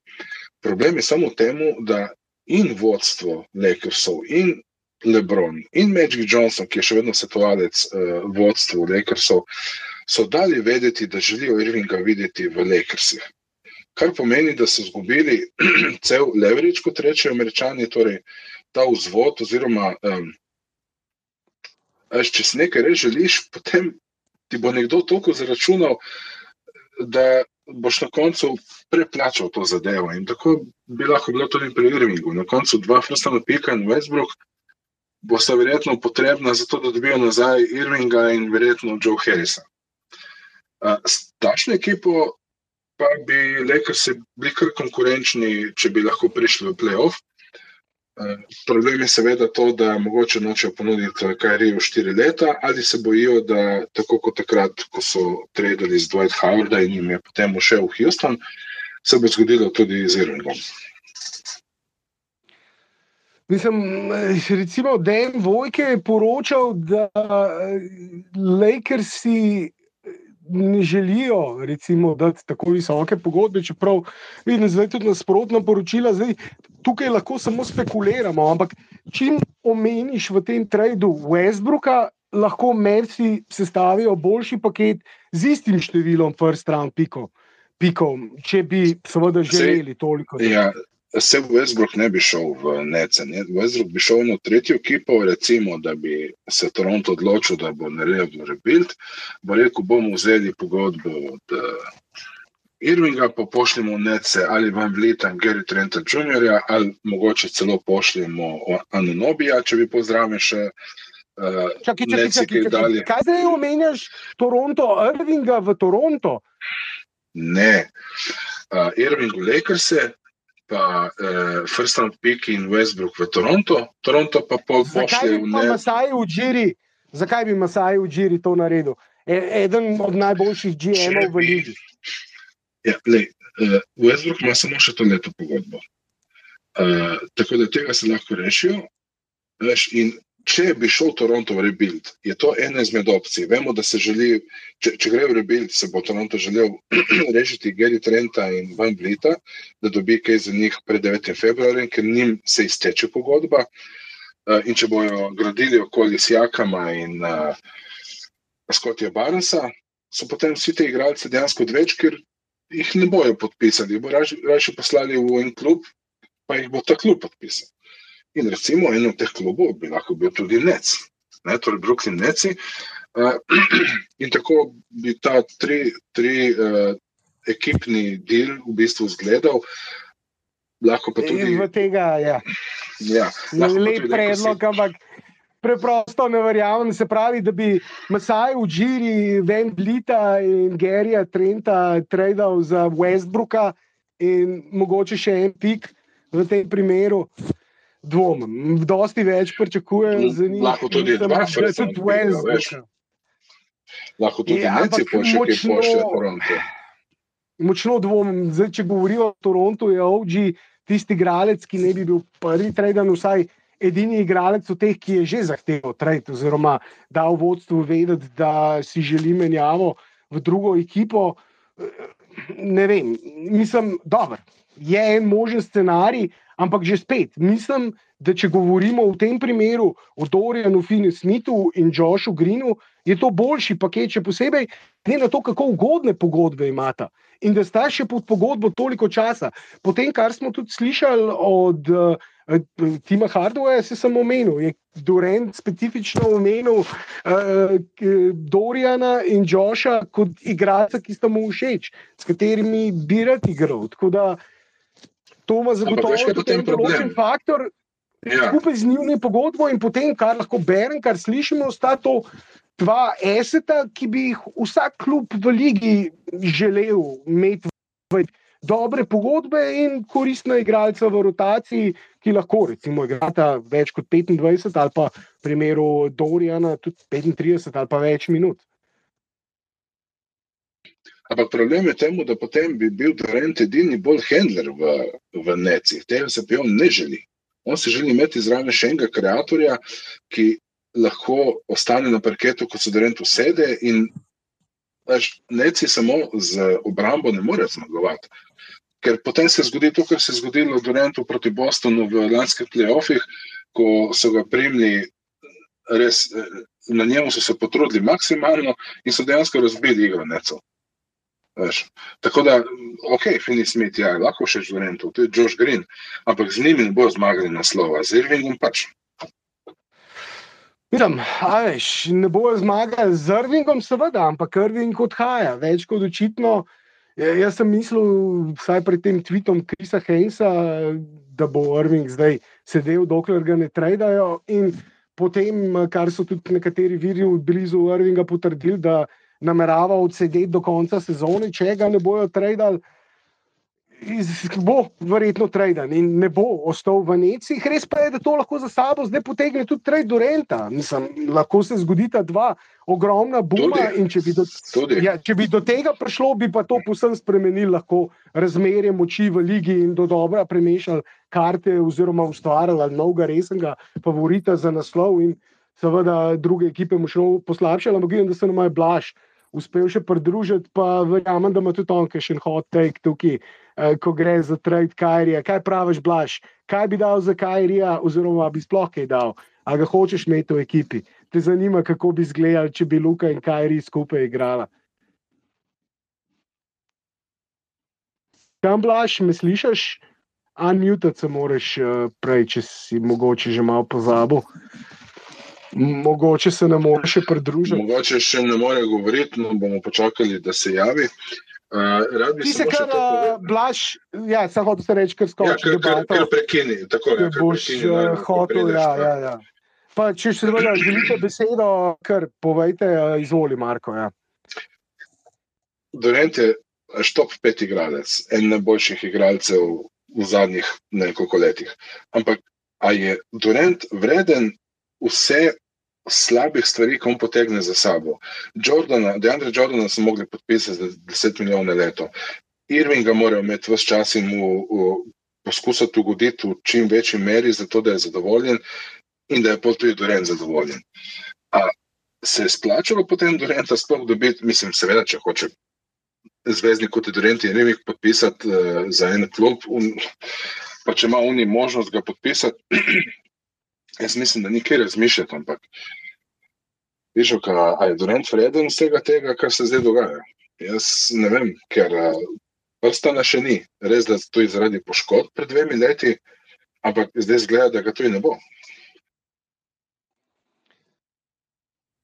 Problem je samo v tem, da in vodstvo Lakersov, in Lebron, in Magic Johnson, ki je še vedno svetovalec uh, vodstvu Lakersov, so dali vedeti, da želijo Irvinga videti v Lakersih. Kar pomeni, da so izgubili cel leverage, kot rečejo američani, torej ta vzvod oziroma um, če si nekaj res želiš, potem ti bo nekdo toliko zaračunal, da boš na koncu preplačal to zadevo. In tako bi lahko bilo tudi pri Irvingu. Na koncu dva Frostana Pika in Westbrook bo sta verjetno potrebna za to, da dobijo nazaj Irvinga in verjetno Joe Harrisa. S takšno ekipo pa bi Lakersi bili kar konkurenčni, če bi lahko prišli v playoff. Problem je seveda to, da mogoče nočejo ponuditi Kajri v štiri leta, ali se bojijo, da tako kot takrat, ko so tradili z Dwight Howarda in jim je potem ušel v Houston, se bo zgodilo tudi z Irvingom. Mislim, recimo, Dan Vojke je poročal, da Lakersi ne želijo recimo, dati tako visoke pogodbe, čeprav vidim zdaj tudi nasprotna poročila. Zdaj, tukaj lahko samo spekuliramo, ampak čim omeniš v tem tradu Westbrooka, lahko Merci sestavijo boljši paket z istim številom first round pikov. Pikov, če bi seveda želeli toliko. Ja, se Westbrook ne bi šel v Nece. Ne? Westbrook bi šel v tretjo ekipo, recimo, da bi se Toronto odločil, da bo naredil rebuild, bo rekel, bomo vzeli pogodbo od uh, Irvinga, pa pošljemo Nece ali Van Vlita, Gary Trenta Jr., ali mogoče celo pošljemo Anonobija, če bi pozdravil še. Uh, čaki, čaki, čaki, čaki. Kaj zdaj omenjaš Toronto, Irvinga v Toronto? Ne, uh, Irving v Lakerse, pa First Round Pick in Westbrook v Toronto, Toronto pa pol pošlje v ne. Zakaj bi Masaj v Džiri to naredil? E, eden od najboljših GM-ov v Ligi. Ja, lej, uh, Westbrook ima samo še to leto pogodbo. Uh, tako da tega se lahko rešijo. Veš, in če bi šel Toronto v rebuild, je to ena izmed opcij. Vemo, da se želi, če, če gre v rebuild, se bo Toronto želel rešiti Gary Trenta in Van Vlita, da dobi kaj za njih pred 9. februarjem, ker njim se izteče pogodba. Uh, in če bojo gradili okoli Sjakama in uh, Scottija Barnesa, so potem vsi ti igralci dejansko odveč, ker jih ne bojo podpisali. Bo raje poslali v en klub, pa jih bo ta klub podpisal. In recimo en od teh klubov bi lahko bil tudi Nec, ne, torej Brooklyn Neci. Uh, in tako bi ta tri, tri uh, ekipni del v bistvu izgledal. Lahko pa tudi. V tega, ja. Ja, Lep predlog, ampak preprosto ne verjamem. Se pravi, da bi Masaj v Džiri, Ven Blita in Gerija Trenta tradil za Westbrooka in mogoče še en pik v tem primeru. Dvomim, dosti več pričakujem za njih. Lahko tudi dva, da se tudi Westbrooka. Lahko tudi Ja, Neci ampak pošlje, ki močno- pošlje Toronto. Močno dvomim, Zdaj, če govorijo o Torontu, je OG tisti igralec, ki ne bi bil prvi traden, vsaj edini igralec od teh, ki je že zahteval trade, oziroma dal vodstvu vedeti, da si želi menjavo v drugo ekipo. Ne vem, mislim, dobro. Je en možen scenarij, ampak že spet mislim, da če govorimo v tem primeru o Dorianu, Finu Smithu in Joshu Greenu, je to boljši paket, še posebej glede na to, kako ugodne pogodbe imata. In da sta še pod pogodbo toliko časa. Potem, kar smo tudi slišali od uh, Tima Hardwaya, se sem omenil, je Durant specifično omenil uh, Doriana in Josha kot igralca, ki sta mu všeč, s katerimi bi rad igral. Tako da to ima zagotovo potem en določen faktor. Ja. Skupaj z njunim pogodbo in potem, kar lahko berem, kar slišimo, sta to dva eseta, ki bi jih vsak klub v ligi želel imeti v dobre pogodbe in koristna igralca v rotaciji, ki lahko recimo igrata več kot 25 ali pa v primeru Dorijana tudi 35 ali pa več minut. Ampak problem je temu, da potem bi bil Durant edini bolj handler v, v necih. Tega se pa on ne želi. On se želi imeti zraven še enega kreatorja, ki lahko ostane na parketu, ko se Durant usede in veš, neci samo z obrambo ne morejo zmagovati. Ker potem se zgodi to, kar se je zgodilo Durantu proti Bostonu v lanskih playoffih, ko so ga primili res, na njemu so se potrudili maksimalno in so dejansko razbili igro necov. Veš. Tako da, ok, Fini Smith, ja, lahko še Žurentov, to je Josh Green, ampak z njimi ne bo zmagali naslova, z Irvingom pač. A veš, ne bojo zmagali z Irvingom, seveda, ampak Irving odhaja, več kot očitno. Ja, Jaz sem mislil, vsaj pred tem tweetom Krisa Hensa, da bo Irving zdaj sedel, dokler ga ne tradajo. In potem, kar so tudi nekateri viri v blizu Irvinga potrdili, da namerava odsedeti do konca sezone, če ga ne bojo tradali. Bo verjetno traden in ne bo ostal v Necih. Res pa je, da to lahko za sabo zdaj potegne tudi trade do renta. Mislim, lahko se zgodita dva ogromna buma. Če bi, do, Tudi. ja, če bi do tega prišlo, bi pa to posebno spremenilo lahko razmerje moči v ligi in do dobra premešali karte oziroma ustvarjali novega resnega favorita za naslov in seveda druge ekipe močno poslabšali, ampak vidim, da se nam je blaž uspel še pridružiti, pa verjamem, da ima tudi on še en hot take tukaj, eh, ko gre za trade Kajrija. Kaj praviš, blaž? Kaj bi dal za Kajrija, oziroma bi sploh kaj dal? A ga hočeš imeti v ekipi? Te zanima, kako bi izgledali, če bi Luka in Kajri skupaj igrala. Kam blaž, me slišiš? Unmuted se moraš uh, prej, če si mogoče že malo pozabil. Mogoče se ne moreš še pridružiti. Mogoče še ne more govoriti, no bomo počakali, da se javi. Uh, Ti se kar, uh, povedal. blaž, ja, sem hotel se reči, ker Ja, skoči kar, kar, debato. kar prekini, tako je. kar boš prekini, uh, hotel, ja, ja, ja. Pa, če še seveda želite besedo, kar povejte, izvoli, Marko. Ja. Durant je štop pet igralec, en najboljših igralcev v zadnjih nekoliko letih. Ampak a je Durant vreden vse slabih stvari, ki on potegne za sabo? Jordana, Deandre Jordana so mogli podpisati za 10 milijonov leto. Irvinga morajo imeti vse čas in mu poskusiti ugoditi v čim večji meri, zato da je zadovoljen. in da je pol tudi Durant zadovoljen. A se je splačalo potem Duranta sploh dobiti, mislim, seveda, če hoče zvezdnik kot je Durant in Revik podpisati uh, za en klub, un, pa če ima oni možnost ga podpisati, jaz mislim, da nikjer razmišljati, ampak Viš, a je Durant vreden vsega tega, kar se zdaj dogaja? Jaz ne vem, ker prstana še ni. Res, da to je zaradi poškodb pred dvemi leti, ampak zdaj zgleda, da ga to ne bo.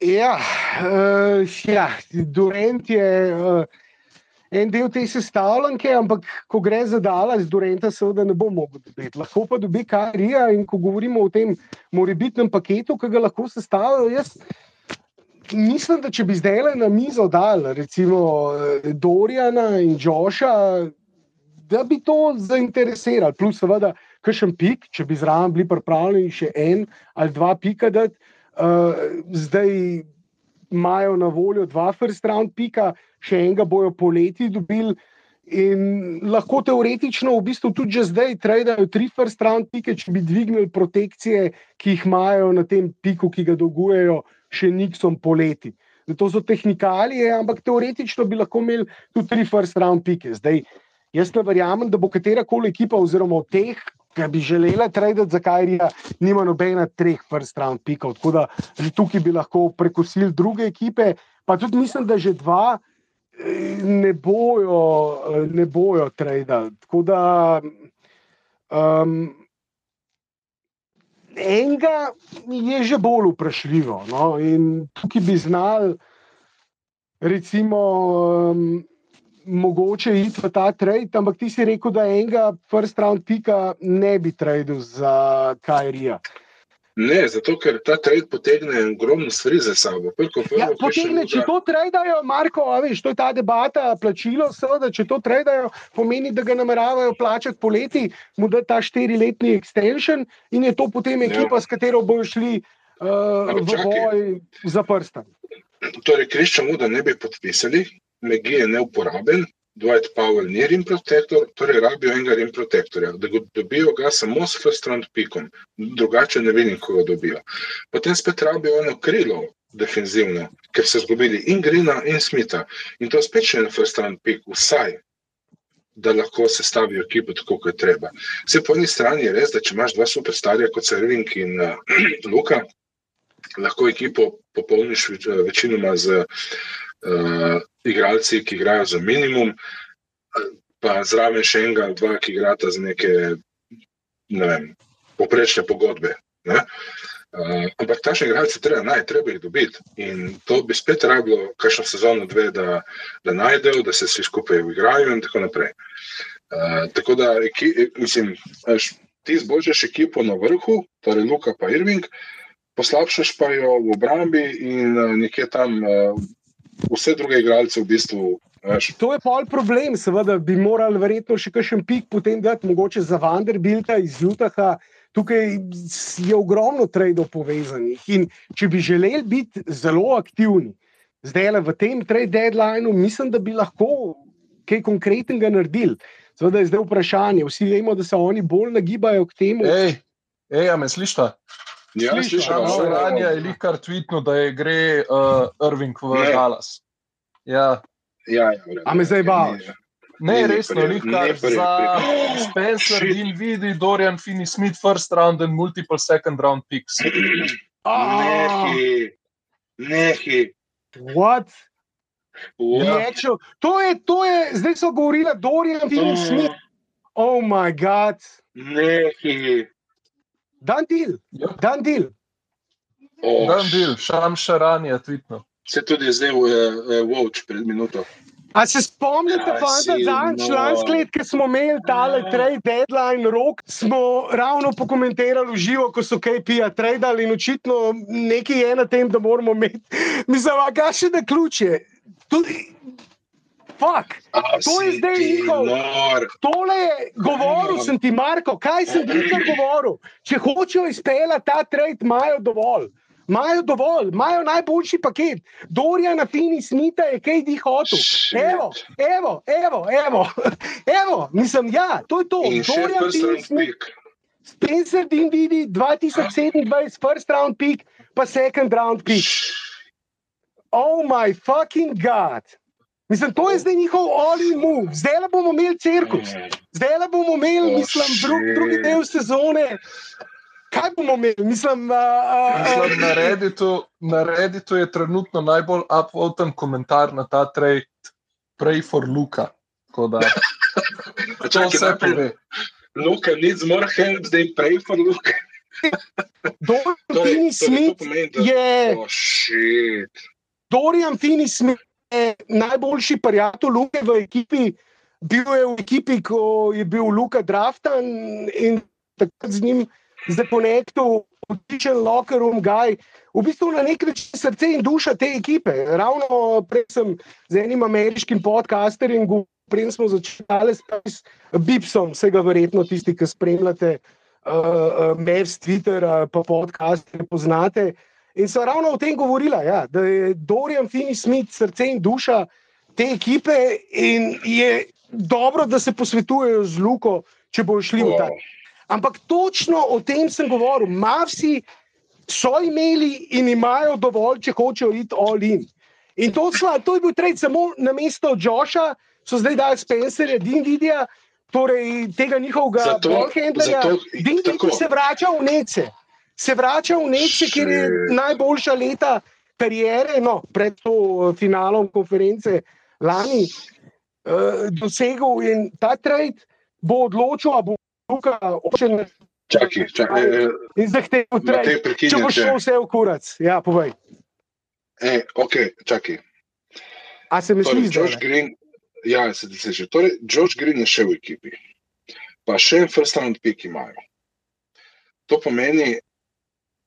Ja, uh, ja Durant je uh, en del te sestavljanke, ampak ko gre za Dallas, Duranta seveda ne bo mogel dobiti. Lahko pa dobi Karija in ko govorimo o tem morebitnem paketu, ki ga lahko sestavljajo, jaz mislim, da če bi zdaj na mizo dal, recimo eh, Dorjana in Joša, da bi to zainteresirali. Plus, seveda, kakšen pik, če bi zraven bili pripravljeni še en ali dva pika dati, uh, zdaj imajo na voljo dva first round pika, še enega bojo poleti dobili. In lahko teoretično, v bistvu tudi že zdaj, trajajo tri first round pike, če bi dvignili protekcije, ki jih imajo na tem piku, ki ga dolgujejo, še niksom poleti. To so tehnikalije, ampak teoretično bi lahko imeli tudi tri first round pike. Zdaj, jaz ne verjamem, da bo katera koli ekipa, oziroma od teh, ki bi želela traditi za Kajrija, nima nobena treh first round pikov. Tako da že tukaj bi lahko prekosili druge ekipe, pa tudi mislim, da že dva eh, ne bojo, eh, ne bojo traditi. Tako da. Um, enega je že bolj vprašljivo. No? In tukaj bi znal, recimo, um, mogoče iti v ta trade, ampak ti si rekel, da enega first round pika ne bi tradil za Kajrija. Ne, zato ker ta trend potegne ogromno stvari za sabo. Prvo, ja, potegne, če to tredajo, Marko, veš, to je ta debata, plačilo, seveda, če to tredajo, pomeni, da ga nameravajo plačati poleti, mu da ta štiriletni extension in je to potem ekipa, ja. s katero bojo šli uh, v boj za prstan. Torej, kriščamo, da ne bi podpisali, Megi je neuporaben, Dwight Powell ni rim protektor, torej rabijo enega rim protektorja, da dobijo ga samo s first round pikom, drugače ne vidim, ko ga dobijo. Potem spet rabijo eno krilo defenzivno, ker so zgubili in Grina in Smitha in to spet še en first round pik, vsaj, da lahko sestavijo ekipo tako, kot je treba. Vse po eni strani je res, da če imaš dva superstarja kot so Rink in uh, Luka, lahko ekipo popolniš večinoma z uh, igralci, ki igrajo za minimum, pa zraven še enega, dva, ki igrata za neke ne vem, poprečne pogodbe. Ne? Uh, ampak takšne igralce treba najti, treba jih dobiti. In to bi spet rabilo, kakšno sezono, dve, da, da najdejo, da se vsi skupaj igrajo, in tako naprej. Uh, tako da, eki, mislim, až, ti zbožješ ekipo na vrhu, torej Luka pa Irving, poslabšaš pa jo v obrambi in uh, nekje tam uh, vse druge igralce v bistvu. Veš. To je pol problem, seveda bi morali verjetno še kakšen pik potem dati, mogoče za Vanderbilta iz Jutaha. Tukaj je ogromno tradeov povezanih in če bi želeli biti zelo aktivni, zdaj le v tem trade deadlineu, mislim, da bi lahko kaj konkretnega naredili. Seveda je zdaj vprašanje, vsi vemo, da se oni bolj nagibajo k temu. Ej, ej a me slišite? Ja, slišal sem, da je Ranja kar tweetno, da je gre uh, Irving v Dallas. Ja. Ja, ja, A me zdaj baviš? Ne, resno, likar za Spencer in vidi Dorian Finney Smith first round and multiple second round picks. Nehi, nehi. What? Ja. To je, to je, zdaj so govorili Dorian Finney Smith. Oh my god. Nehi. Dan del, ja. dan del. Oh. Dan del, šam še ranije, tvitno. Se tudi zdaj v uh, Watch pred minuto. A se spomnite, ja, fanta, zadnjič no. lansko let, ki smo imeli tale trade deadline rok, smo ravno pokomentirali živo, ko so KPI tradili in očitno nekaj je na tem, da moramo imeti. Mislim, a ga še da ključe. Tudi, fuck. To je zdaj njihov. Tole je govoril, sem ti, Marko, kaj sem ti govoril. Če hočejo izpeljati ta trade, imajo dovolj. Imajo dovolj, imajo najboljši paket. Dorja na fini smita je kaj di hotel. Evo, evo, evo, evo, evo, mislim, ja, to je to. Dorja na fini smita. Spencer Dinvidi 2027, first round pick, pa second round pick. Oh, my fucking god. Mislim, to je zdaj njihov move, zdaj le bomo imeli cirkus, zdaj le bomo imeli, Oh, mislim, drug, drugi del sezone. Kaj bomo imeli? Mislim, uh, uh, Mislim, na, Redditu, na Redditu je trenutno najbolj upvoten komentar na ta trade, pray for Luka. Da čakaj, vse pove. Luka needs more help, zdaj pray for Luka. Dorian Torej, Finney torej, to Smith je, Oh, shit. Dorian Finney Smith je najboljši prijatelj Luke v ekipi. Bil je v ekipi, ko je bil Luka draftan in takrat z njim zakonektu, odličen locker room guy. V bistvu na nek način srce in duša te ekipe. Ravno prej sem z enim ameriškim podcasterjem, govoril, prej smo začeli s Bipsom, vsega verjetno tisti, ki spremljate uh, Mavs, Twitter, uh, pa podcast, ki poznate. In so ravno o tem govorila, ja, da je Dorian Finney Smith srce in duša te ekipe in je dobro, da se posvetujejo z Luko, če bojo šli v ta. Ampak točno o tem sem govoril. Mavsi so imeli in imajo dovolj, če hočejo iti all in. In to, sla, to je bil trend samo na mesto Joša, so zdaj dali Spencerja, Dinvidija, torej tega njihovega Zato- ballhandlerja. zato- Dinvidi tako. se vrača v Nece. Se vrača v Nece, ker je najboljša leta karijere, no, pred to eh, finalom konference lani uh, dosegel in ta trend bo odločil, ali bo Luka očen Čakaj, čakaj. eh, in zahteval Matej, trend. Če bo šlo vse v kurac, ja, povej. E, ok, čakaj. A se mi Torej, sliši? Josh Green, ja, se ti se že. Torej, Josh Green je še v ekipi, pa še en first round pick imajo. To pomeni,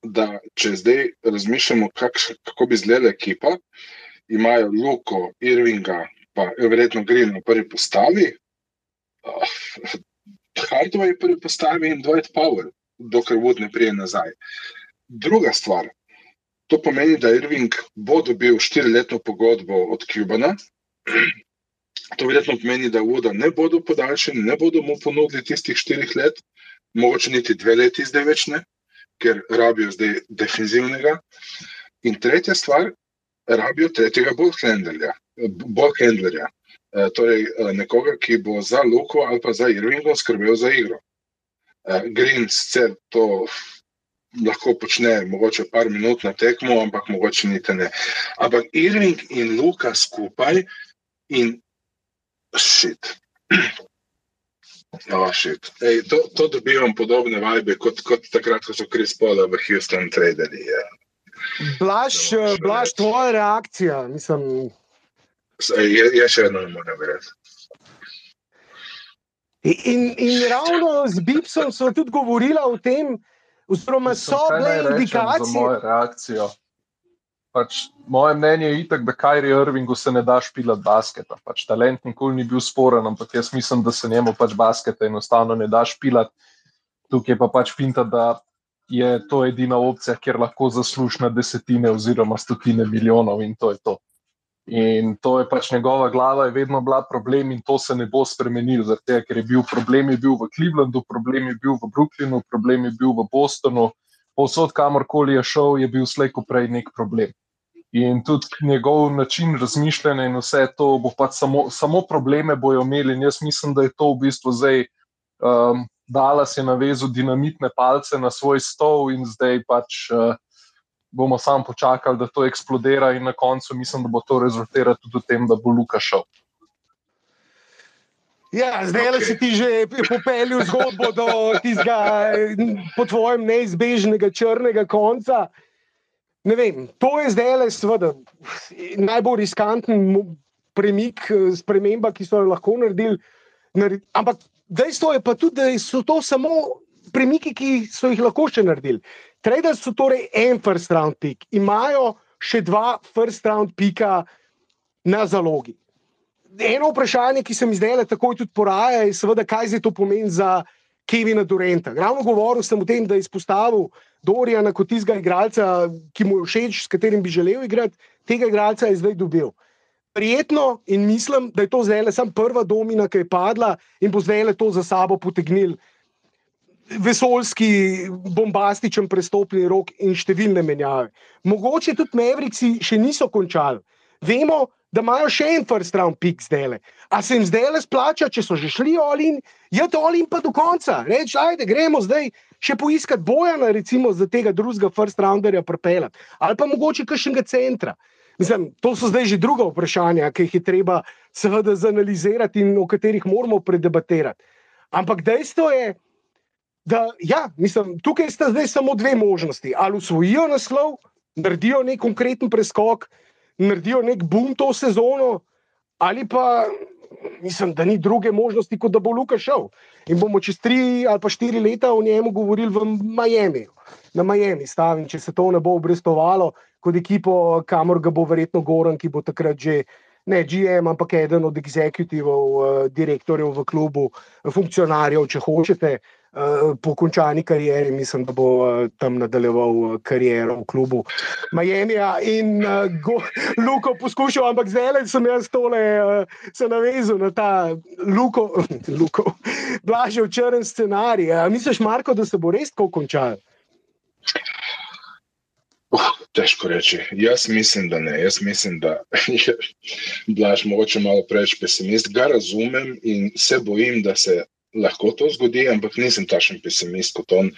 da če zdaj razmišljamo, kakš, kako bi izgledala ekipa, imajo Luko, Irvinga, pa verjetno Green v prvi postavi, uh, Hardway v prvi postavi in Dwight Powell, dokler Wood ne prije nazaj. Druga stvar, To pomeni, da Irving bo dobil štiriletno pogodbo od Cubana. To verjetno pomeni, da Voda ne bodo podaljšani, ne bodo mu ponudili tistih štirih let, mogoče niti dve leti zdaj več ne, ker rabijo zdaj defensivnega. In tretja stvar, rabijo tretjega ballhandlerja, ballhandlerja. E, torej e, nekoga, ki bo za Luko ali pa za Irvingom skrbel za igro. E, Green sicer to lahko počne, mogoče par minut na tekmo, ampak mogoče niti ne. Ampak Irving in Luka skupaj in šit. Oh, shit. Ej, to, to dobivam podobne vajbe kot, kot takrat, ko so Chris Paula v Houston tradili. Ja. Blaž, blaž tvoja reakcija. Mislim, Je, je še eno, ne morem verjeti. in, in ravno z Bipsom so tudi govorila o tem, oziroma so kaj bile naj rečem Za indikacije. Pač, moje mnenje je itak, da Kajri Irvingu se ne da špilati basketa. Pač, talent nikoli ni bil sporen, ampak jaz mislim, da se njemu pač basketa enostavno ne da špilati. Tukaj pa pač finta, da je to edina opcija, kjer lahko zaslužiš na desetine oziroma stotine milijonov in to je to. In to je pač njegova glava, je vedno bila problem in to se ne bo spremenilo, zaradi tega, ker je bil problem je bil v Clevelandu, problem je bil v Brooklynu, problem je bil v Bostonu, povsod, kamorkoli je šel, je bil slejko prej nek problem. In tudi njegov način razmišljanja in vse to bo pač samo, samo probleme bojo imeli. In jaz mislim, da je to v bistvu zdaj. Um, Dallas je navezal dinamitne palce na svoj stol, in zdaj pač uh, bomo samo počakali, da to eksplodira, in na koncu mislim, da bo to rezultiralo tudi v tem, da bo Luka šel. Ja, zdaj okay. Si ti že popeljal zgodbo do tistega, po tvojem, neizbežnega črnega konca. Ne vem, to je zdaj le, seveda, najbolj riskanten premik, eh, sprememba, ki so jo lahko naredili. Nared, ampak dejstvo je pa tudi, da so to samo premiki, ki so jih lahko še naredili. Traders so torej en first round pick, imajo še dva first round pika na zalogi. Eno vprašanje, ki se mi zdaj le takoj tudi poraja, je seveda, kaj zdaj to pomeni za Kevina Durenta. Ravno govoril sem o tem, da je izpostavil Dorijana kot tistega igralca, ki mu je všeč, s katerim bi želel igrati, tega igralca je zdaj dobil. Prijetno in mislim, da je to zdaj le samo prva domina, ki je padla in bo zdaj le to za sabo potegnil. vesoljski, bombastičen prestopni rok in številne menjave. Mogoče tudi Mavriksi še niso končali. Vemo, da imajo še en first round pick zdaj. A se jim zdaj le splača, če so že šli olin, je to olin pa do konca. Reči, ajde, gremo zdaj še poiskati bojana, recimo za tega drugega first rounderja propeljati. Ali pa mogoče kakšnega centra. Mislim, to so zdaj že druga vprašanja, ki jih je treba seveda zanalizirati in o katerih moramo predebatirati. Ampak dejstvo je, da ja, mislim, tukaj sta zdaj samo dve možnosti. Ali usvojijo naslov, naredijo nek konkreten preskok, naredijo nek boom to sezono, ali pa mislim, da ni druge možnosti, kot da bo Luka šel. In bomo čez tri ali pa štiri leta o njemu govorili v Miami. Na Miami stavim, če se to ne bo obrestovalo kot ekipo, kamor ga bo verjetno Goran, ki bo takrat že ne GM, ampak eden od exekutivov, uh, direktorjev v klubu, funkcionarjev, če hočete. Uh, po končani karieri, mislim, da bo uh, tam nadaljeval uh, kariero v klubu Miami. In uh, go, Luko poskušal, ampak zdaj sem jaz tole se navezal na ta Luko, Luko blažev črn scenarij. Uh, misliš, Marko, da se bo res tako končal? Uh, težko reči. Jaz mislim, da ne. Jaz mislim, da je Blaž mogoče malo preveč pesimist. Ga razumem in se bojim, da se lahko to zgodi, ampak nisem takšen pesimist kot on.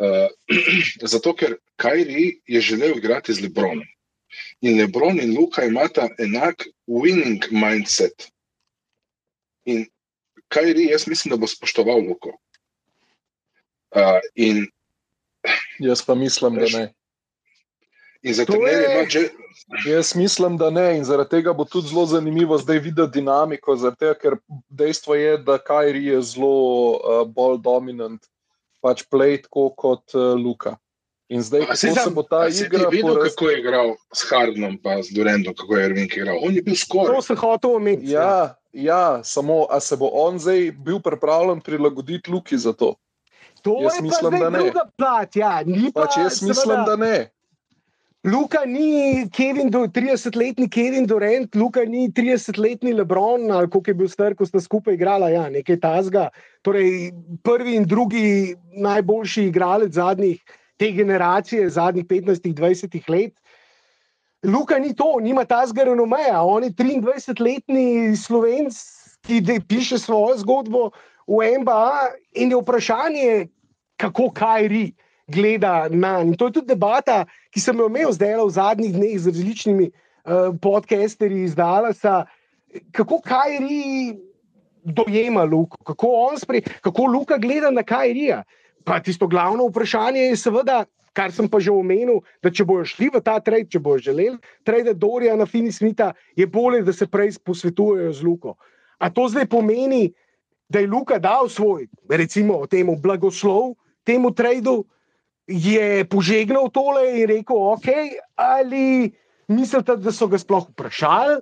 Uh, zato, ker Kajri je želel igrati z Lebronom. In Lebron in Luka imata enak winning mindset. In Kajri, jaz mislim, da bo spoštoval Luko. Uh, in jaz pa mislim, da ne. In za trenerje ima že. Jaz mislim, da ne, in zaradi tega bo tudi zelo zanimivo zdaj videti dinamiko, tega, ker dejstvo je, da Kajri je zelo uh, bolj dominant, pač play tako kot uh, Luka. In zdaj, ko se, bo ta igra. Videl, poraz... kako je igral s Hardnom, pa s Durendom, kako je Irving igral. On je bil skoraj. To se hotel omeniti. Ja, ja, samo, a se bo on zdaj bil pripravljen prilagoditi Luki za to? To jaz je mislim, da ne. Plat, ja. pač jaz mislim, da ne. Luka ni Kevin, 30-letni Kevin Durant, Luka ni 30-letni Lebron, ali koliko je bil star, ko sta skupaj igrala, ja, nekaj tasga. Torej, prvi in drugi najboljši igralec zadnjih te generacije, zadnjih 15-20 let. Luka ni to, nima tasga renomeja, on je 23-letni slovenc, ki piše svojo zgodbo v NBA in je vprašanje, kako kaj ri gleda na njega. To je tudi debata, ki sem jo imel zdaj v zadnjih dneh z različnimi uh, podcasterji iz Dalasa, kako Kajri dojema Luka, kako, kako Luka gleda na Kajrija. Pa tisto glavno vprašanje je seveda. Kar sem pa že omenil, da če bojo šli v ta trade, če bojo želeli, trade Dorija na Fini Smita, je bolje, da se prej posvetujejo z Luko. A to zdaj pomeni, da je Luka dal svoj, recimo, temu blagoslov, temu tradu, je požegnal tole in rekel, ok, ali mislite, da so ga sploh vprašali?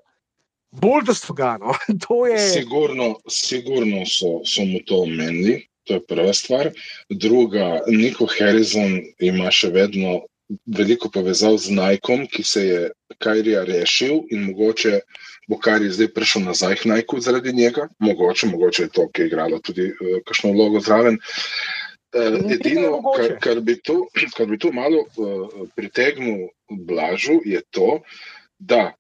Bolj da so ga. No. Je... Sigurno, sigurno so, so mu to omenili, to je prva stvar. Druga, Niko Harrison ima še vedno veliko povezav z Najkom, ki se je Kajrija rešil in mogoče bo Kajri zdaj prišel nazaj k Najku zaradi njega. Mogoče, mogoče je to, ki je igralo tudi uh, kakšno vlogo zraven. Uh, Uh, edino, kar, kar, bi to, kar bi to malo uh, pritegnil blažu, je to, da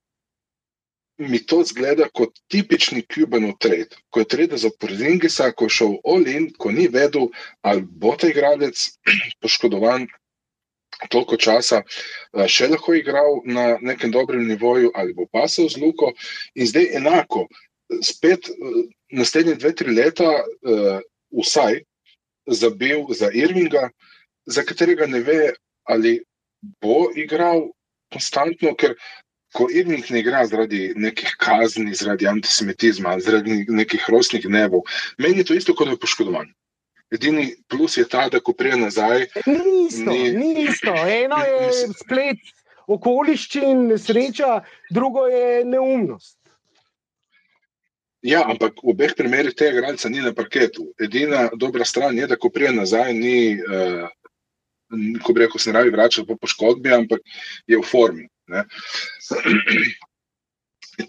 mi to zgleda kot tipični Kubanov trade. Ko je trade za Porzingisa, ko je šel Olin, ko ni vedel, ali bo ta igralec poškodovan toliko časa, uh, še lahko igral na nekem dobrem nivoju, ali bo pasel z Luko. In zdaj enako, spet naslednje dve, tri leta, uh, vsaj zabil za Irvinga, za katerega ne ve, ali bo igral konstantno, ker ko Irving ne igra zaradi nekih kazni, zaradi antisemitizma, zaradi nekih rosnih gnevov, meni je to isto, kot da je poškodovan. Edini plus je ta, da ko prije nazaj. Ni isto, ni, ni isto. Eno je splet okoliščin, nesreča, drugo je neumnost. Ja, ampak v obeh primerih tega igralca ni na parketu. Edina dobra stran je, da ko prije nazaj, ni, uh, ko bi rekel, se ne rabi vračati po poškodbi, ampak je v formi.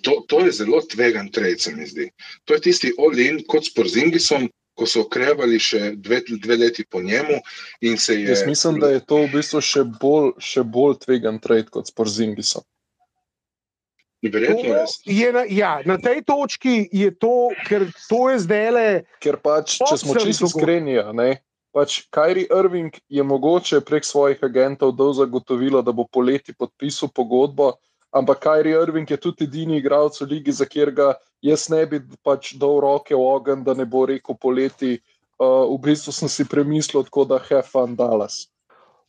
To, to je zelo tvegan trade, se mi zdi. To je tisti Olin kot s Porzingisom, ko so okrevali še dve, dve leti po njemu. Je, Jaz mislim, da je to v bistvu še bolj, še bolj tvegan trade kot s Porzingisom. Verjetno je na, ja, na tej točki je to, ker to je zdaj le. Ker pač, če smo čisto iskreni, pač Kyrie Irving je mogoče prek svojih agentov dal zagotovilo, da bo poleti podpisal pogodbo, ampak Kyrie Irving je tudi edini igralec v ligi, za katerega jaz ne bi pač dal roke v ogenj, da ne bo rekel poleti. Uh, v bistvu sem si premislil, tako da je fan Dallas.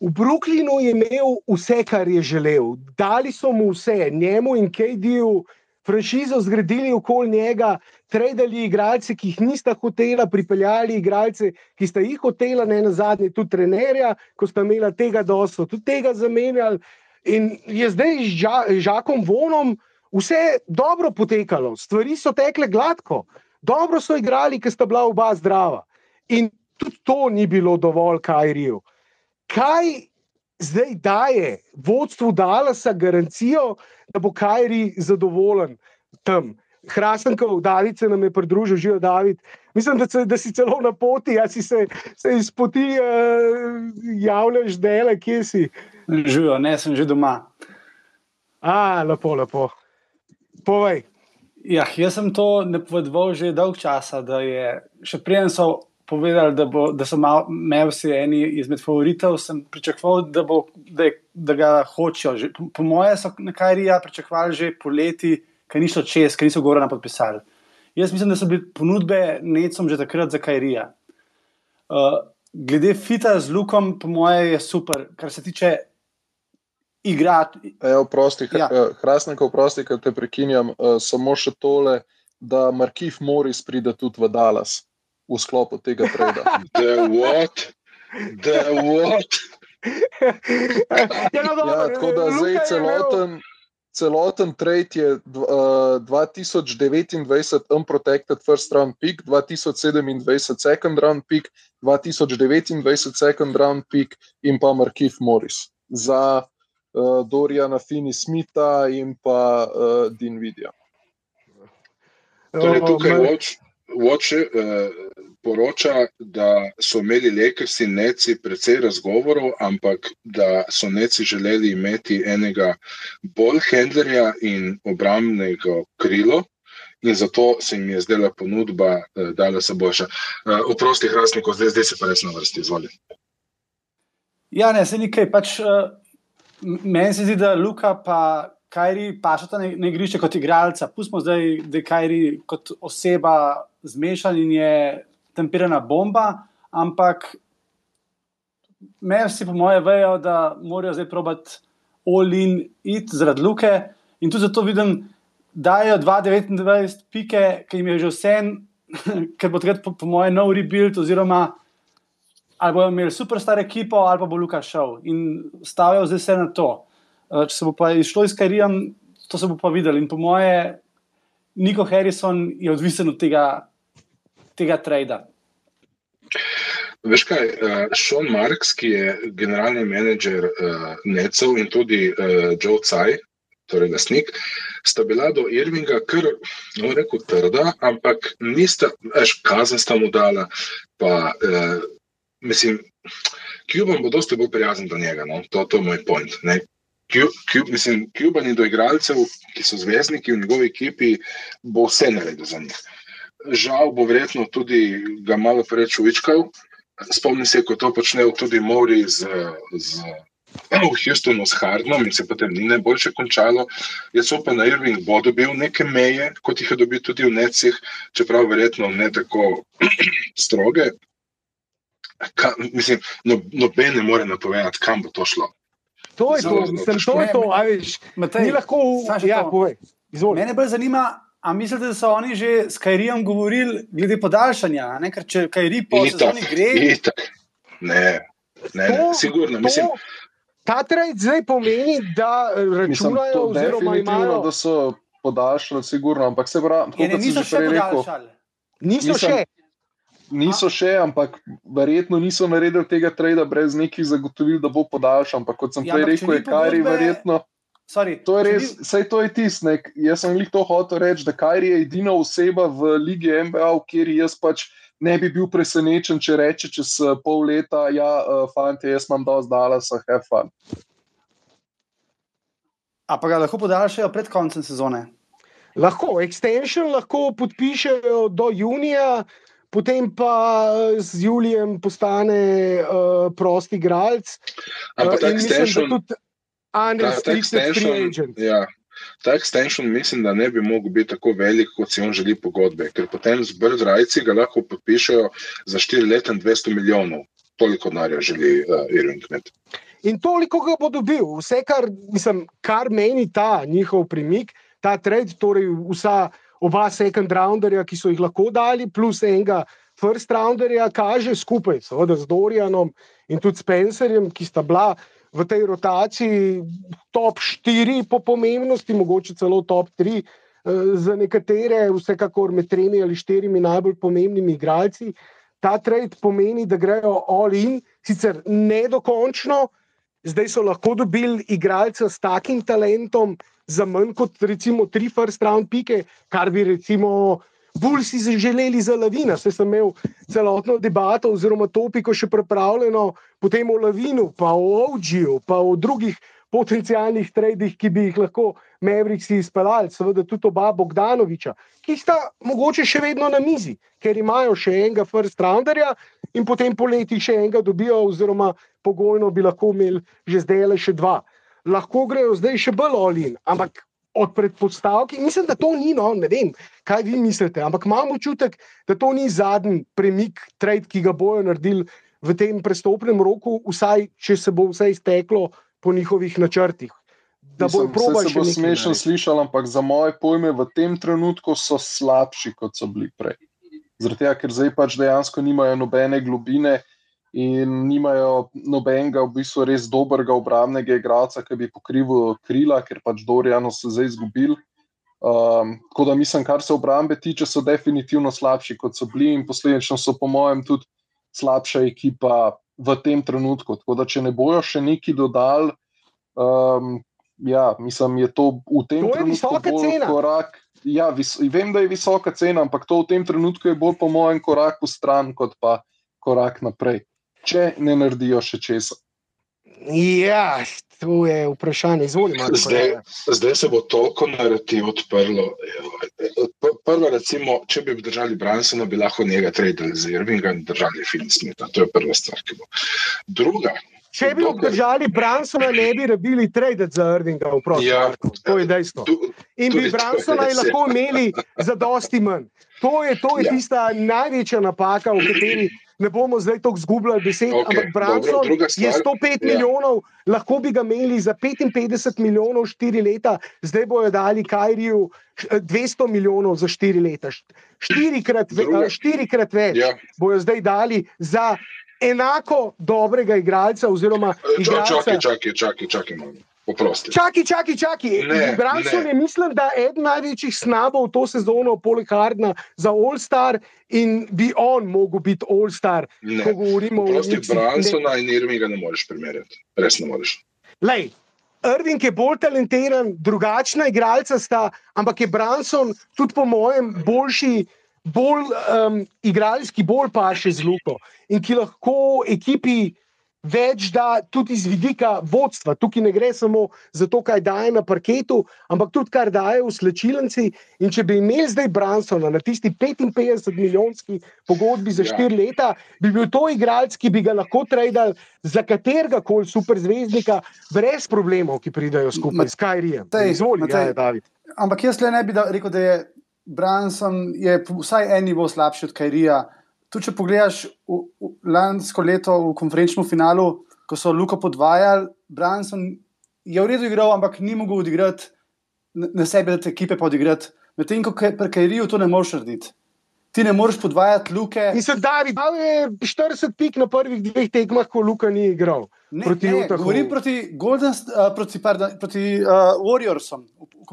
V Brooklynu je imel vse, kar je želel. Dali so mu vse, njemu in KD-ju, franšizo zgradili okoli njega, tradali igralce, ki jih nista hotela, pripeljali igralce, ki sta jih hotela, ne na zadnje, tudi trenerja, ko sta imela tega dosto, tudi tega zamenjali. In je zdaj z Ža- Žakom Vonom vse dobro potekalo, stvari so tekle gladko, dobro so igrali, ker sta bila oba zdrava. In tudi to ni bilo dovolj, Kajrijev kaj zdaj daje vodstvu Dalasa garancijo, da bo Kajri zadovoljen tam. Hrasenkov, David se nam je pridružil, živijo David. Mislim, da, se, da si celo na poti, a si se, se iz poti uh, javljaš, dele, kje si. Živijo, ne, sem že doma. A, lepo, lepo. Povej. Ja, jaz sem to napovedoval že dolg časa, da je še preden so povedali, da, bo, da so Mavsi eni izmed favoritov, sem pričakoval, da, bo, da, je, da ga hočejo. Že, po, po moje so na Kajrija pričakovali že poleti, ker ni šlo čez, ker niso Gorana podpisali. Jaz mislim, da so bile ponudbe necom že takrat za Kajrija. Uh, glede fita z Lukom, po moje je super, kar se tiče igrati. Evo, prosti, Ja. Hrasneko, prosti, te prekinjam, uh, samo še tole, da Markif Moris pride tudi v Dallas v sklopu tega treda. The what? The what? Ja, no, dobro, Ja, tako da Luka zdaj je imel- celoten, celoten trade je uh, 2029 unprotected first round pick, 2027 second round pick, 2029 second round pick in pa Markif Morris za uh, Dorijana Fini Smitha in pa uh, Dinvidija. Torej, tukaj Ma- Watch, Watch uh, poroča, da so imeli Lakersi neci precej razgovorov, ampak da so neci želeli imeti enega bolj handlerja in obrambnega krilo. In zato se jim je zdela ponudba, uh, da se boljša. Uh, oprosti, hrastnik, zdaj, zdaj se pa res na vrsti, izvoli. Ja, ne, se nekaj. Pač, uh, meni se zdi, da Luka pa Kajri pašata na, na igrišče kot igralca. Pustimo zdaj, da je Kajri kot oseba zmešan in je temperana bomba, ampak meni vsi, po moje, vejo, da morajo zdaj probati all-in it zaradi Luke. In tudi zato vidim, da dajo 2,29 pike, ki jim je že vse, ker bo takrat, po, po moje, nov rebuild oziroma ali bodo imeli superstar ekipo, ali pa bo Luka šel in stavijo zdaj vse na to. Eh, Če se bo pa išlo s Karijem, to se bo pa videli. In po moje, Niko Harrison je odvisen od tega, tega trada. Veš kaj, uh, Sean Marks, ki je generalni menedžer uh, Necov in tudi uh, Joe Tsai, torej lasnik, sta bila do Irvinga kar, no, rekel, trda, ampak nista, veš, kazen sta mu dala, pa, uh, mislim, Cuban bo dosti bolj prijazen do njega, no, to, to je moj point, ne. Cu- Mislim, je do igralcev, ki so zvezdniki v njegovi ekipi, bo vse naredil za njih. Žal bo verjetno tudi ga malo preveč uvičkal, Spomnim se, ko to počnejo tudi Mori z, z v Houstonu s Hardnom in se potem ni najboljše končalo. Jaz upam, da Irving bo dobil neke meje, kot jih je dobil tudi v Necih, čeprav verjetno ne tako stroge. Ka, mislim, no, noben ne more napovedati, kam bo to šlo. To je to, mislim, to je to. a veš, Matej, Ni lahko, ja, to. povej. Izvoli. Mene bolj zanima, a mislite, da so oni že s Kajrijem govorili glede podaljšanja? a Ne? Ker če Kajri po Itak, sezoni gre, itak. Ne, ne, ne, To- sigurno. to- Mislim, Ta trend zdaj pomeni, da eh, Mislim, računajo, to oziroma imajo. da so podaljšali, sigurno, ampak se pravi, kot sem niso že še prej rekel, podaljšali. Niso Mislim, še. Niso še, ampak verjetno niso naredili tega trada brez nekih zagotovil, da bo podaljšan. Ampak kot sem Ja, prej ampak rekel, je Kari pogodbe- verjetno. Sorry, To je res, ni- sej to je tisnek. Jaz sem jih to hotel reči, da Kajri je edina oseba v Ligi MBA, kateri jaz pač ne bi bil presenečen, če reče čez eh, pol leta, ja, uh, fanti, jaz imam dosti Dallasa, have fun. A pa ga lahko podaljšajo pred koncem sezone. Lahko, extension lahko podpišejo do junija, potem pa eh, z Julijem postane uh, prosti igralec. Ampak ta in mislim, da tudi unrestricted free agent. ja, ta extension mislim, da ne bi mogel biti tako velik, kot si on želi pogodbe, ker potem z Birdrajci ga lahko podpišejo za 4 leta in 200 milijonov. Toliko denarja želi uh, Irving imeti. In toliko ga bo dobil. Vse, kar, mislim, kar meni ta njihov premik, ta trade, torej vsa oba second rounderja, ki so jih lahko dali, plus enega first rounderja, kaže skupaj, seveda z Dorianom in tudi Spencerjem, ki sta bila v tej rotaciji top 4 po pomembnosti, mogoče celo top 3. Za nekatere, vsekakor med tremi ali štirimi najbolj pomembnimi igralci, ta trade pomeni, da grejo all in, sicer nedokončno, zdaj so lahko dobili igralca s takim talentom za manj kot recimo tri first round pike, kar bi recimo bolj si želeli za lavina. Saj sem imel celotno debato oziroma topiko še pripravljeno, potem o lavinu, pa o Ovdžiju, pa o drugih potencijalnih tradih, ki bi jih lahko Mavericksi izpeljali, seveda tudi oba Bogdanoviča, ki sta mogoče še vedno na mizi, ker imajo še enega first rounderja in potem poleti še enega dobijo, oziroma pogojno bi lahko imeli že zdaj le še dva. Lahko grejo zdaj še bolj olin, ampak od predpostavki, mislim, da to ni, no, ne vem, kaj vi mislite, ampak imam občutek, da to ni zadnji premik, trade, ki ga bojo naredili v tem prestopnem roku, vsaj če se bo vse izteklo po njihovih načrtih. Da bojo saj probali se bo smešno slišal, ampak za moje pojme v tem trenutku so slabši, kot so bili prej. Tega, ker zdaj pač dejansko nimajo nobene globine in nimajo nobenega, v bistvu res dobrega obrambnega igralca, ki bi pokrival krila, ker pač Dorijano so zdaj izgubili. Um, tako da mislim, kar se obrambe tiče, so definitivno slabši, kot so bili, in posledično so, po mojem, tudi slabša ekipa v tem trenutku. Tako da, če ne bojo še neki dodali, um, ja, mislim, je to v tem To trenutku bolj cena. korak. Ja, vis, vem, da je visoka cena, ampak to v tem trenutku je bolj, po mojem, korak v stran, kot pa korak naprej. Če ne naredijo še česa. Ja, to je vprašanje. Izvolite, Marko. Zdaj, zdaj se bo toliko narativ odprlo. Prvo, recimo, če bi držali Bransona, bi lahko njega tradili z Irvinga in držali Film Smitha. To je prva stvar, ki bo. Druga, Če bi obdržali Bransona, ne bi rabili trade za Irvinga v prosti. Ja, to je dejstvo. In bi Bransona ja. lahko imeli za dosti manj. To je, to je Ja. tista največja napaka, o kateri ne bomo zdaj tako zgubljali besed. Okej, ampak Branson dobro, je stvar, 105 ja. milijonov, lahko bi ga imeli za 55 milijonov 4 leta, zdaj bojo dali Kajriju š- 200 milijonov za 4 leta. Št- Štirikrat, ve, štirikrat več ja, bojo zdaj dali za enako dobrega igralca oziroma igralca. čakaj, čakaj, čakaj, čakaj. Oprosti. Čakaj, čakaj, čakaj. Ne, Branson je, mislim, da eden največjih snabov to sezono, poleg Hardna, za All-Star in bi on mogel biti All-Star, Ne. ko govorimo o Oprosti, Knicksih. Ne. Bransona in Irvinga ne moreš primerjati. Res ne moreš. Lej, Irving je bolj talentiran, drugačna igralca sta, ampak je Branson tudi po mojem boljši, bolj um, igralski, bolj pa še z luko in ki lahko ekipi. Več da tudi iz vidika vodstva. Tukaj ne gre samo za to, kaj daje na parketu, ampak tudi kar daje v slčilnici. In če bi imeli zdaj Bransona na tisti 55-milijonski pogodbi za Ja. 4 leta, bi bil to igralec, ki bi ga lahko tradili za katerega koli superzvezdnika, brez problemov, ki pridajo skupaj s Kajrijem. Matej, Izvoli, Matej. ja, David. Ampak jaz le ne bi da, rekel, da je Branson je vsaj en nivo slabši od Kajrija. Tudi če pogledaš v, v, lansko leto v konferenčnem finalu, ko so Luka podvajali, Branson je v redu igral, ampak ni mogel odigrati na na sebi, da te ekipe pa odigrati. Medtem ko pri Kajriju to ne moreš narediti. Ti ne moreš podvajati Luke. In se David, dal je 40 pik na prvih dveh tekmah, ko Luka ni igral. Ne, proti ne, Utahu. govorim proti, Golden, uh, proti, pardon, proti uh, Warriorsom v, v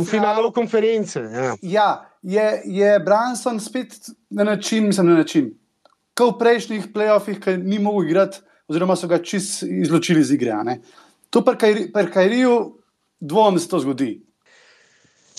V finalu konference. Ja. Ja, je, je Branson spet na način, mislim, na način. Kot v prejšnjih playoffih, ki ni mogel igrati, oziroma so ga čist izločili iz igre. ne. To pri Kairiju dvomim, da se to zgodi.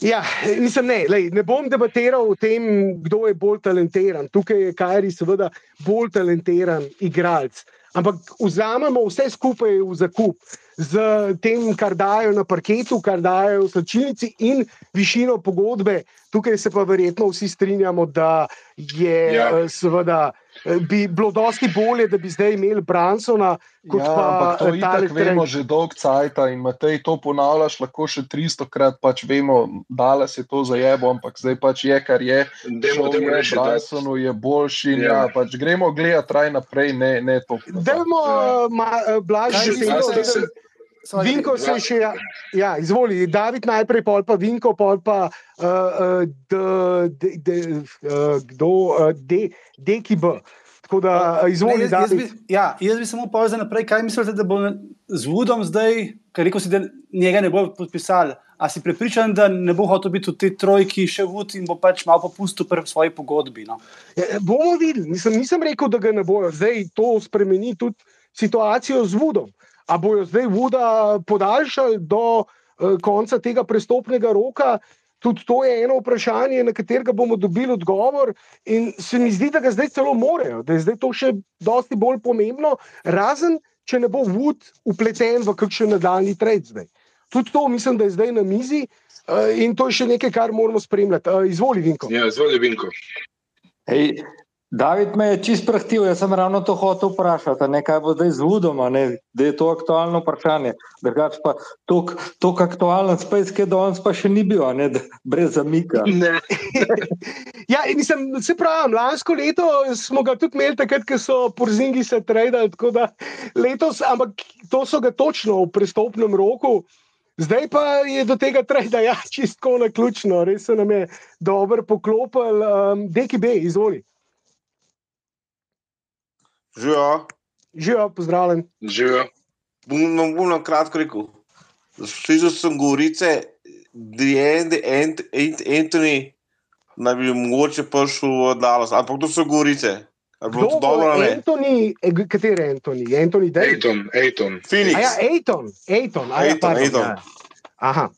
Ja, mislim, ne, lej, ne bom debatiral o tem, kdo je bolj talentiran. Tukaj je Kajri, seveda, bolj talentiran igralec. Ampak vzamemo vse skupaj v zakup z tem, kar dajo na parketu, kar dajo v slčilnici in višino pogodbe. Tukaj se pa verjetno vsi strinjamo, da je Ja. ja. seveda. Eh, Bi bilo dosti bolje, da bi zdaj imeli Bransona, kot Ja, pa ampak to eh, itak vemo že dolg cajt in Matej to ponavljaš lahko še 300 krat, pač vemo, da se to zajebo, ampak zdaj pač je, kar je. Šel dajmo je, da Bransonu je boljši in Ja. ja, pač gremo gledati raj naprej, ne, ne to. Dajmo, Ja. blaž, Kaj že bi Ja, se- se- se- Vinko se je še, ja, ja, izvoli, David najprej, pol pa Vinko, pol pa uh, uh, d, d, d, uh, kdo, uh, D, DKB. Tako da, uh, izvoli, Ne, jaz, jaz, David. bi, ja, jaz bi samo povedal za naprej, kaj mislite, da bo z Vudom zdaj, ker rekel si, da njega ne bo podpisali. A si prepričan, da ne bo hotel biti v tej trojki še Vud in bo pač malo popustil pri svoji pogodbi? No? Ja, bomo videli, nisem, nisem rekel, da ga ne bojo. Zdaj to spremeni tudi situacijo z Vudom. A bojo zdaj Vuda podaljšali do uh, konca tega prestopnega roka? Tudi to je eno vprašanje, na katerega bomo dobili odgovor. In se mi zdi, da ga zdaj celo morajo, da je zdaj to še dosti bolj pomembno, razen če ne bo Vud upleten v kakšen nadaljni trend zdaj. Tudi to mislim, da je zdaj na mizi uh, in to je še nekaj, kar moramo spremljati. Uh, izvoli, Vinko. Ja, zvoli Vinko. Hej, David me je čist prehtil, jaz sem ravno to hotel vprašati, ne, kaj bo zdaj z Vudom, a ne, da je to aktualno vprašanje. Drugač pa tako aktualen spet, ki je danes pa še ni bil, a ne, da, brez zamika. Ja, in mislim, se pravi, lansko leto smo ga tudi imeli takrat, ko so porzingi se tradili, tako da letos, ampak to so ga točno v prestopnem roku. Zdaj pa je do tega trajda, ja, čistko na ključno, res se nam je dobro poklopil. Um, DKB, izvoli. Živijo, Živijo, pozdravljen. Živijo. bom, bom, bom na kratko rekel. Slišal sem govorice, da je Ant, Ant, Anthony naj bi mogoče prišel v Dallas, ampak to so govorice. Ali bo to Kdo dobro? Antoni, eh, kateri Antoni? Antoni Davis. Ejton, Ejton. Phoenix. A ja, Ejton, Ejton, a ja, Ejton, pardon, Ejton. ja. Aha.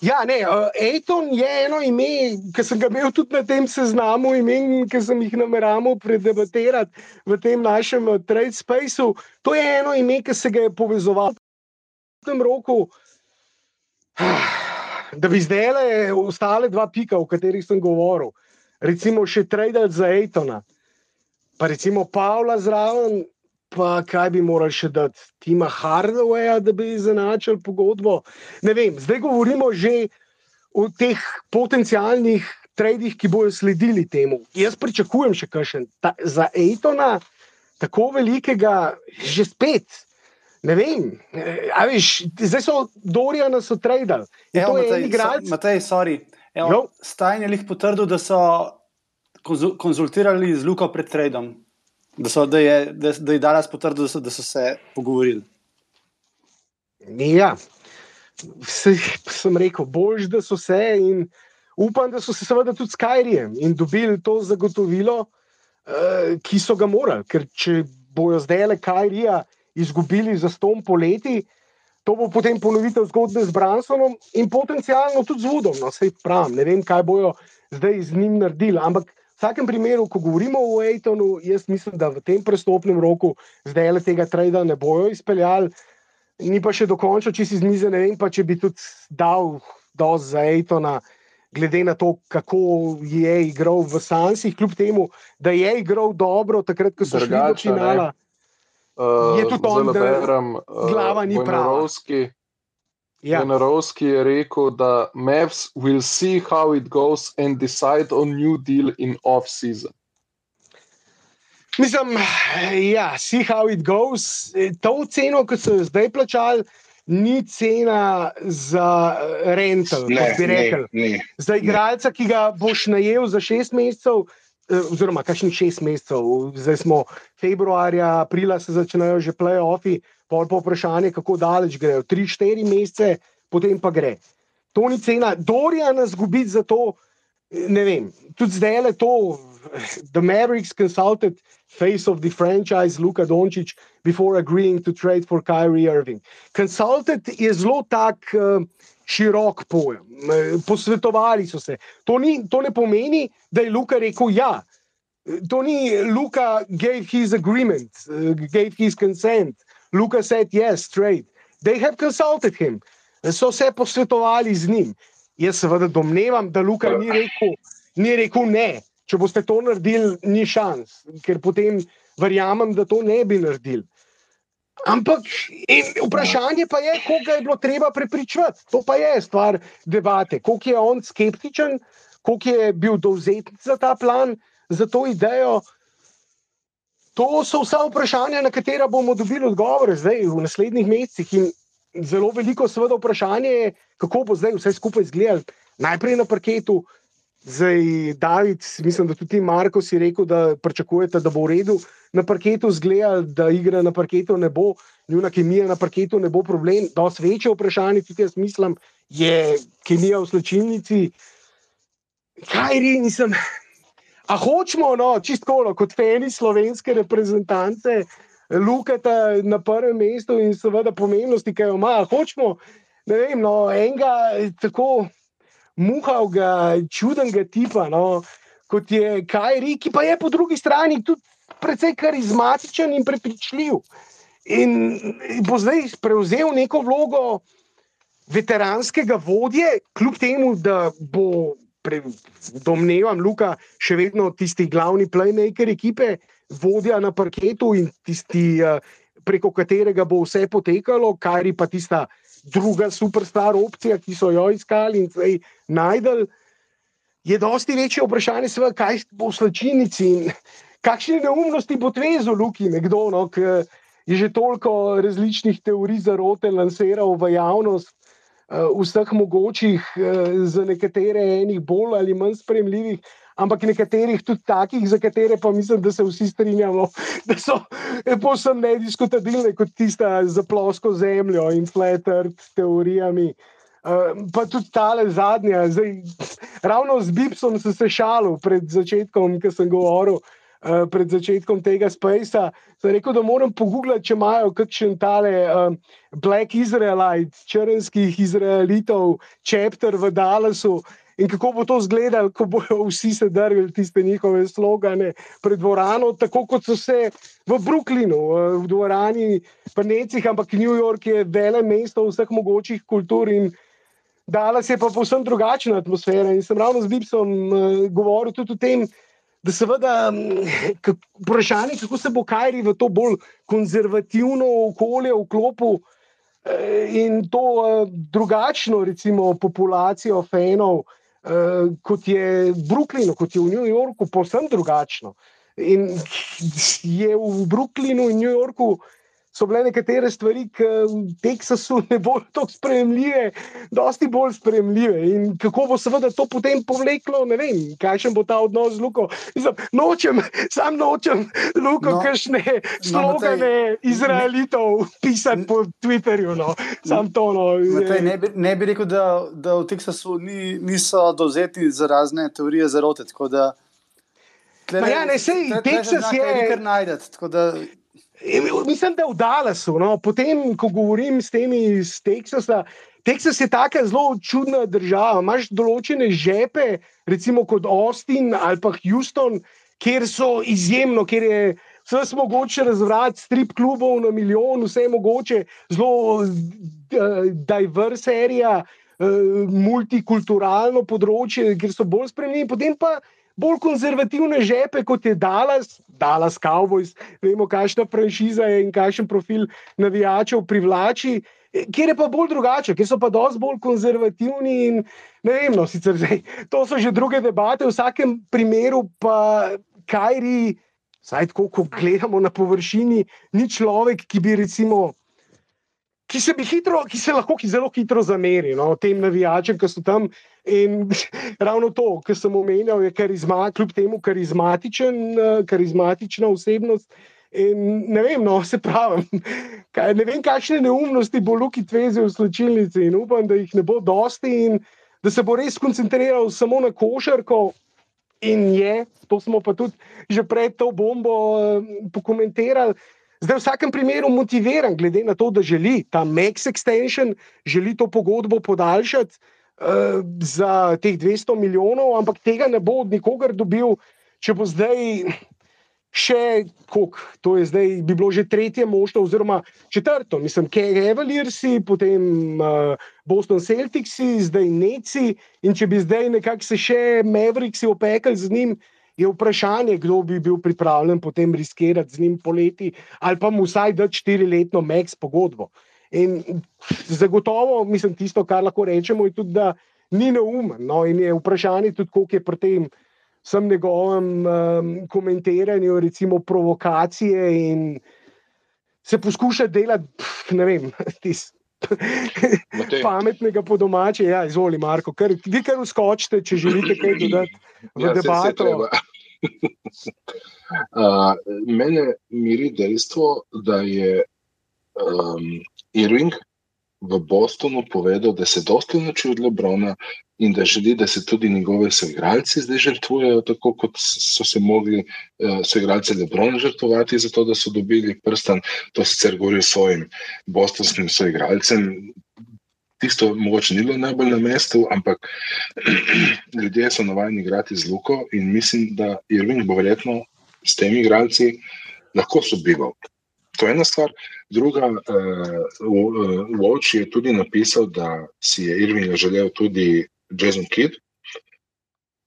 Ja, ne, uh, Ejton je eno ime, ki sem ga imel tudi na tem seznamu imen, ki sem jih nameraval predebatirati v tem našem uh, trade spaceu. To je eno ime, ki se ga je povezoval v tem roku. Da bi zdaj le ostale dva pika, o katerih sem govoril, recimo še Tradal za Ejtona, pa recimo Pavla zraven, pa kaj bi morali še dati, Tima Hardawaya, da bi izenačili pogodbo. Ne vem, zdaj govorimo že o teh potencialnih tradih, ki bodo sledili temu. Jaz pričakujem še kakšen ta, za Ejtona, tako velikega, že spet. Ne vem, eh, a veš, zdaj so Dorijana so tradili. Evo, to je Matej, igralec. so- Matej, sorry. Stajn je jih potrdil, da so konzu- konzultirali z Luko pred trading. Da, so, da, je, da, da je Dallas potrdil, da so, da so se pogovorili. Ja, se, sem rekel, bož, da so se in upam, da so se seveda tudi s Kajrijem in dobili to zagotovilo, uh, ki so ga morali. Ker če bojo zdaj le Kajrija izgubili za stom poleti, to bo potem ponovitev zgodbe z Bransonom in potencialno tudi z Vodom. No, sej pravim, ne vem, kaj bojo zdaj z njim naredili. Ampak vsakem primeru, ko govorimo o Ejtonu, jaz mislim, da v tem prestopnem roku zdaj le tega trada ne bojo izpeljali. Ni pa še dokončal, če si z mize, ne vem pa, če bi tudi dal dosti za Ejtona, glede na to, kako je igral v Sansih, kljub temu, da je igral dobro, takrat, ko so šli do Drugače, ne. finala. Uh, Je tudi on, da berem, uh, glava ni prava. Wojnarowski, Ja. Wojnarowski je rekel, da Mavs will see how it goes and decide on new deal in off-season. Mislim, ja, see how it goes. To ceno, ki so jo zdaj plačali, ni cena za rental, Ne, kot bi rekel. ne, ne. Za igralca, ki ga boš najel za šest mesecev, eh, oziroma kakšnih šest mesecev, zdaj smo februarja, aprila se začnejo že play-offi, pol pa vprašanje, kako daleč grejo. Tri, štiri mesece, potem pa gre. To ni cena. Dorija nas gubiti za to, eh, ne vem. Tudi zdaj le to, the Mavericks consulted face of the franchise Luka Doncic before agreeing to trade for Kyrie Irving. Consulted je zelo tak uh, širok pojem. Uh, posvetovali so se. To, ni, to ne pomeni, da je Luka rekel ja. To ni Luka gave his agreement, gave his consent. Luka said yes, trade. They have consulted him. So se posvetovali z njim. Jaz seveda domnevam, da Luka ni rekel, ni rekel ne. Če boste to naredili, ni šans, ker potem verjamem, da to ne bi naredili. Ampak vprašanje pa je, koga je bilo treba prepričati. To pa je stvar debate. Koliko je on skeptičen, koliko je bil dovzeten za ta plan, za to idejo. To so vsa vprašanja, na katera bomo dobili odgovore zdaj v naslednjih mesecih. In zelo veliko, seveda, vprašanje je, kako bo zdaj vse skupaj izgledalo. Najprej na parketu, Zdaj, David, mislim, da tudi Marko si rekel, da pričakujete, da bo v redu na parketu zgleda, da igra na parketu ne bo, njuna kemija na parketu ne bo problem. Dosti večje vprašanje, tudi jaz mislim, je kemija v slčilnici. Kaj ri, nisem. A hočemo, no, čistko, kot fani slovenske reprezentance, lukata na prvem mestu in seveda pomembnosti, ki jo ima. Hočemo, ne vem, no, enega tako muhavega, čudnega tipa, no, kot je Kajri, ki pa je po drugi strani tudi precej karizmatičen in prepričljiv. In bo zdaj prevzel neko vlogo veteranskega vodje, kljub temu, da bo, pre, domnevam, Luka še vedno tisti glavni playmaker ekipe, vodja na parketu in tisti, eh, preko katerega bo vse potekalo, Kajri pa tista druga superstar opcija, ki so jo iskali in zdaj najdel. Je dosti večje vprašanje, seveda, kaj bo v slčinici in kakšne neumnosti bo tvezel Luki, nekdo, no, ki je že toliko različnih teorij zarote lansiral v javnost, uh, vseh mogočih, uh, za nekatere enih bolj ali manj spremljivih ampak nekaterih tudi takih, za katere pa mislim, da se vsi strinjamo, da so posebno nediskutabilne kot tista za plosko zemljo in flat earth teorijami. Pa tudi tale zadnja, zdaj, ravno z Bibsom sem se šalil pred začetkom, ki sem govoril, uh, pred začetkom tega Spacea. Sem rekel, da moram pogooglati, če imajo kakšen tale uh, Black Israelite, črnskih Izraelitov, chapter v Dallasu, in kako bo to izgledalo, ko bodo vsi se drgli tiste njihove slogane pred dvorano, tako kot so se v Brooklynu, v dvorani, pa necih, ampak New York je vele mesto vseh mogočih kultur in Dallas je pa povsem drugačna atmosfera. In sem ravno z Bibsom uh, govoril tudi o tem, da seveda vprašanje, kako se bo Kajri v to bolj konzervativno okolje vklopil. In to uh, drugačno, recimo, populacijo fenov, uh, uh, kot je v Brooklynu, kot je v New Yorku, povsem drugačno. In je v Brooklynu in New Yorku so bile nekatere stvari, ki v Teksasu ne bodo tako sprejemljive, dosti bolj sprejemljive. In kako bo seveda to potem povleklo, ne vem, kakšen bo ta odnos z Luko. Mislim, nočem, sam nočem Luko, no, kakšne no, slogane no, Izraelitov pisati po Twitterju. No. Sam to. No. Matej, ne, bi, ne bi rekel, da, da v Teksasu ni, niso dozeti za razne teorije zarote. Ja, ne, sej, Teksas je nekaj najdete. Mislim, da je v Dallasu. No, potem, ko govorim s temi iz Teksasa, Teksas je tako zelo čudna država. Imáš določene žepe, recimo kot Austin ali pa Houston, kjer so izjemno, kjer je vse mogoče razvrati, strip klubov na milijon, vse mogoče, zelo diverse serija, uh, multikulturalno področje, kjer so bolj spremljeni. Potem pa bolj konzervativne žepe, kot je Dallas, Dallas Cowboys, vemo, kakšna franšiza je in kakšen profil navijačev privlači. Kjer je pa bolj drugače, kjer so pa dosti bolj konzervativni. In, ne vem, no, sicer zdaj, to so že druge debate, v vsakem primeru pa Kajri, vsaj tako, ko gledamo na površini, ni človek, ki bi recimo ki se, hitro, ki se lahko ki zelo hitro zameri no, tem navijačem, ki so tam. In ravno to, kar sem omenjal, je karizma, kljub temu karizmatičen, karizmatična osebnost. In ne vem, no, se pravi, kaj, ne vem, kakšne neumnosti bo Luki tvezel v slčilnici in upam, da jih ne bo dosti in da se bo res koncentriral samo na košarko. In je, to smo pa tudi že pred to bombo uh, pokomentirali. Zdaj, v vsakem primeru, motiviran, glede na to, da želi ta Max Extension, želi to pogodbo podaljšati za teh 200 milijonov, ampak tega ne bo od nikogar dobil, če bo zdaj še, koliko, to je zdaj, bi bilo že tretje možno, oziroma četrto, mislim, Cavaliersi, potem uh, Boston Celticsi, zdaj Neci. In če bi zdaj nekako se še Mavericksi opekli z njim, je vprašanje, kdo bi bil pripravljen potem riskirati z njim poleti ali pa mu vsaj dati štiriletno Max pogodbo. In zagotovo, mislim, tisto, kar lahko rečemo, je tudi, da ni neumen. No, in je vprašanje tudi, koliko je pri tem vsem njegovem um, komentiranju, recimo provokacije in se poskuša delati, pf, ne vem, tisti. Matej. Pametnega po domače, ja, izvoli, Marko, kar, vi kar uskočite, če želite kaj dodati v Ja, debato. treba. Uh, mene miri dejstvo, da je um, Irving v Bostonu povedal, da se dosti nauči od Lebrona in da želi, da se tudi njegovi soigralci zdaj žrtvujejo, tako kot so se mogli uh, soigralci Lebrona žrtvovati, zato da so dobili prstan. To sicer govori svojim bostonskim soigralcem. Tisto mogoče ni bilo najbolj na mestu, ampak ljudje so navajeni igrati z Luko in mislim, da Irving bo verjetno s temi igralci lahko sobival. To je ena stvar. Druga, uh, Watch je tudi napisal, da si je Irving želel tudi Jason Kidd.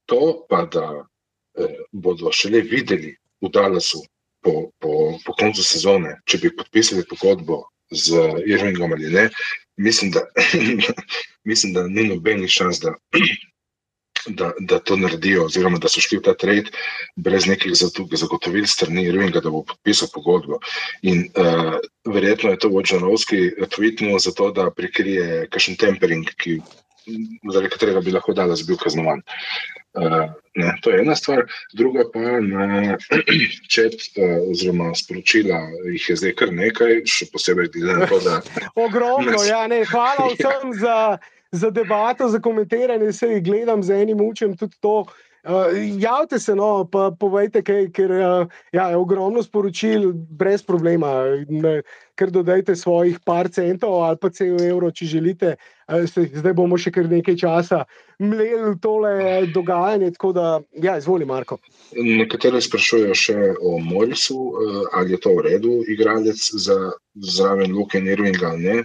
To pa, da uh, bodo šele videli v Dallasu po, po, po koncu sezone, če bi podpisali pogodbo z Irvingom ali ne, mislim, da, mislim, da ni nobenih šans, da, da, da to naredijo, oziroma da so šli v ta trade brez nekih zagotovil strani Irvinga, da bo podpisal pogodbo. In uh, verjetno je to Vodžanovski tweetnil zato, da prikrije kakšen tempering, ki, zaradi katerega bi lahko Dallas bil kaznovan. Uh, ne, to je ena stvar, druga pa na čet uh, oziroma sporočila jih je zdaj kar nekaj, še posebej glede na to, da Ogromno, Nas- ja, ne, hvala vsem za, za debato, za komentiranje, se jih gledam z enim učem tudi to. Uh, javite se, no, pa povejte, kaj, ker uh, ja, je ogromno sporočil, brez problema. Ne, ker dodajte svojih par centov ali pa cel evro, če želite. Uh, se, zdaj bomo še kar nekaj časa mleli tole dogajanje. Tako da, ja, izvoli, Marko. Nekateri sprašujejo še o Morisu, eh, ali je to v redu, igralec za zraven Luke Nirvinga ali ne.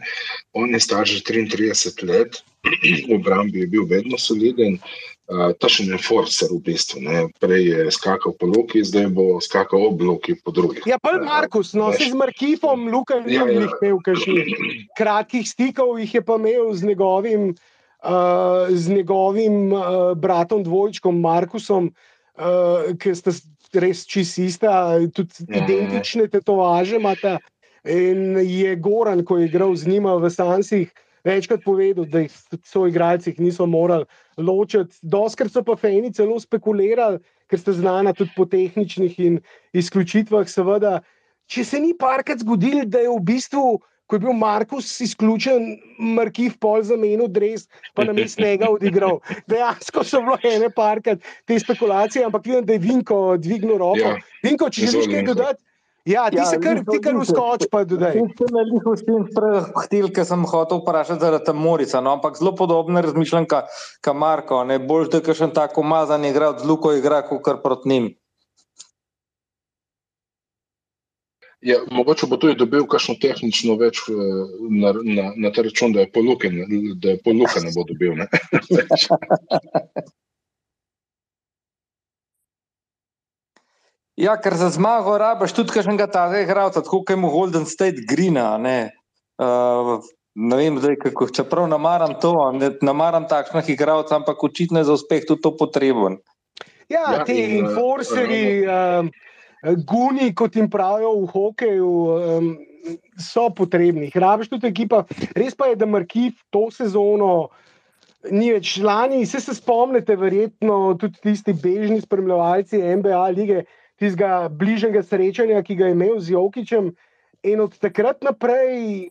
On je star že 33 let, v obrambi je bil vedno soliden, uh, tašen enforcer v bistvu. Ne. Prej je skakal po Luki, zdaj bo skakal ob Luki po drugih. Ja, pa Markus, no, se z Markifom, Luka Ja, ja. jih imel kakšnih kratkih stikov, jih je pa imel z njegovim, uh, z njegovim uh, bratom dvojčkom Markusom, uh, ki sta res čist ista, tudi Ja. identične tetovaže imata. In je Goran, ko je igral z njima v Sansih, večkrat povedal, da jih so igralci niso morali ločiti. Doskrat so pa fejni celo spekulirali, ker ste znani tudi po tehničnih in izključitvah. Seveda, če se ni parkrat zgodil, da je v bistvu. Ko je bil Markus izključen, Markiv pol zamenil dres, pa na mestu njega odigral. Dejansko so bile ene parkrat te spekulacije, ampak vidim, da je Vinko dvignil roko. Ja. Vinko, če želiš kaj dodati, ja, ti Ja, se kar, ti kar uskoč, pa dodaj. Jaz sem na njih vsem prehtil, ker sem hotel vprašati zaradi tam Morica, no, ampak zelo podobno razmišljam, kot ka Marko. Ne boš, da kakšen tako umazan igralec z Luko igra, kot kar proti njim. Ja, mogoče bo tudi dobil kakšno tehnično več eh, na, na, na ta račun, da je poluke, da je poluke ne bo dobil. Ne? Ja, ker za zmago rabiš tudi kakšnega tazega igralca, tako kot je mu Golden State Greena. Ne, uh, ne vem, zdaj, kako, čeprav namaram to, ne namaram takšnih igralcev, ampak očitno je za uspeh tudi to potreben. Ja, Ja, ti in, eh, enforcerji, um, guni, kot jim pravijo v hokeju, um, so potrebni. Rabiš tudi ekipa. Res pa je, da Markiv to sezono ni več lani. Vse se spomnite, verjetno tudi tisti bežni spremljevalci NBA lige, tistega bližnjega srečanja, ki ga je imel z Jokičem. In od takrat naprej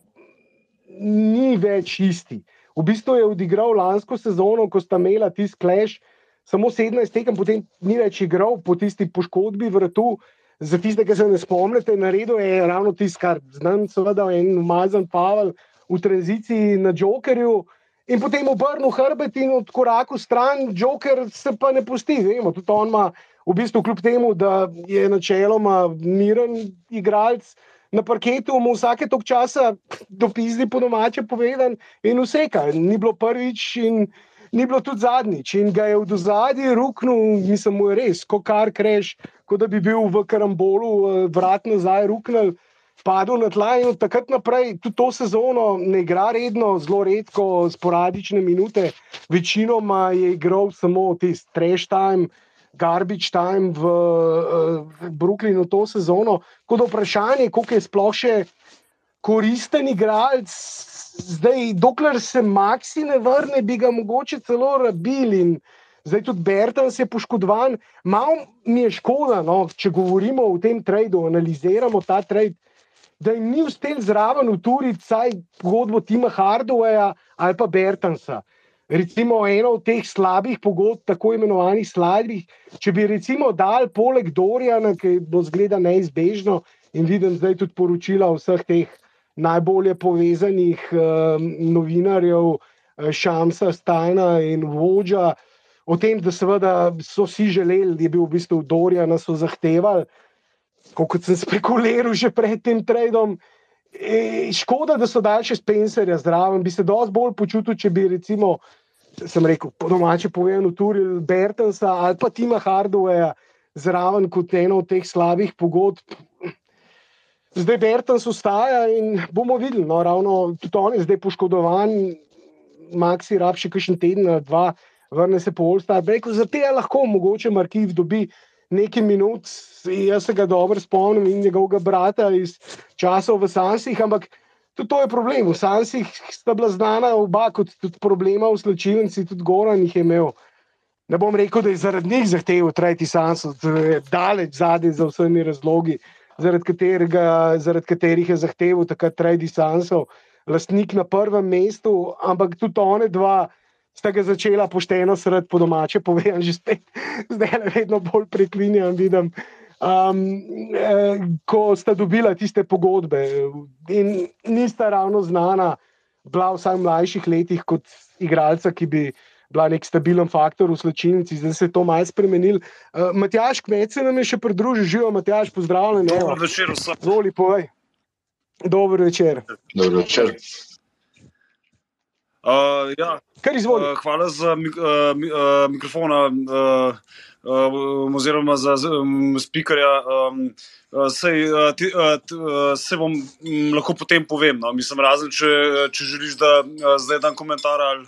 ni več isti. V bistvu je odigral lansko sezono, ko sta imela tisti kleš samo 17 tekem, potem ni več igral po tisti poškodbi vratu. Za tiste, ki se ne spomnite, naredil je ravno tisto, kar znam, seveda, en umazan Pavel v tranziciji na Jokerju. In potem obrnil hrbet in odkorakal stran, Joker se pa ne pusti. Vemo, tudi on ima, v bistvu, kljub temu, da je načeloma miren igralec na parketu, mu vsake tok časa dopizdi po domače povedan in vse, kar ni bilo prvič in ni bilo tudi zadnjič. In ga je v dozadju ruknil, mislim, mu je res, ko kar kreš, kot da bi bil v karambolu, eh, vrat nazaj ruknil padel na tla in od takrat naprej, tudi to sezono, ne igra redno, zelo redko, sporadične minute. Večinoma je igral samo tisti trash time, garbage time v, v Brooklynu to sezono. Kot vprašanje, koliko je sploh še koristen igralec. Zdaj, dokler se Maxi ne vrne, bi ga mogoče celo rabili. Zdaj tudi Bertan se je poškodovan. Malo mi je škoda, no, če govorimo o tem tradu, analiziramo ta trade da jim ni uspel zraven uturiti vsaj pogodbo Tima Hardwaya ali pa Bertansa. Recimo eno od teh slabih pogodb, tako imenovanih slabih, če bi recimo dal poleg Dorjana, ki bo zgleda neizbežno in vidim zdaj tudi poročila vseh teh najbolje povezanih um, novinarjev, eh, Šamsa, Stajna in Vodža, o tem, da seveda so si želeli, da je bil v bistvu Dorjana, so zahtevali, kot sem spekuliral že pred tem trading. E, škoda, da so daljše Spencerja zraven, bi se dosti bolj počutil, če bi recimo, sem rekel, po domače povedano, turil Bertensa ali pa Tima Hardwaya zraven kot eno od teh slabih pogodb. Zdaj Bertens ustaja in bomo videli, no, ravno tudi on je zdaj poškodovan, Maxi rab še kakšen teden ali dva, vrne se po Olstar, rekel, za te je lahko mogoče Markiv dobi nekaj minut, jaz se ga dobro spomnim in njegovega brata iz časov v Sansih, ampak tudi to je problem. V Sansih sta bila znana oba kot tudi problema v slčilnici, tudi Goran jih je imel. Ne bom rekel, da je zaradi njih zahteval tretji sans, daleč zadnji za vsemi razlogi, zaradi, katerega, zaradi katerih je zahteval takrat tretji sansov, lastnik na prvem mestu, ampak tudi one dva sta ga začela pošteno sredi po domače, povem že spet, zdaj le vedno bolj preklinjam, vidim. Um, eh, ko sta dobila tiste pogodbe in nista ravno znana, bila vsaj v mlajših letih kot igralca, ki bi bila nek stabilen faktor v slčilnici, zdaj se je to malce spremenil. Uh, Matjaš Kmet se nam je še pridružil, živo Matjaš, pozdravljen. Dobro večer vsem. Zoli, povej. Dobro večer. Dobro večer. Uh, ja. uh, hvala za mik uh, uh, mikrofon, uh, uh, oziroma za um, spikerja. Um, uh, sej, uh, ti, uh, t, uh, se bom um, lahko potem povem. No? Mislim, razen če, če želiš, da uh, zdaj dam komentar. Ali...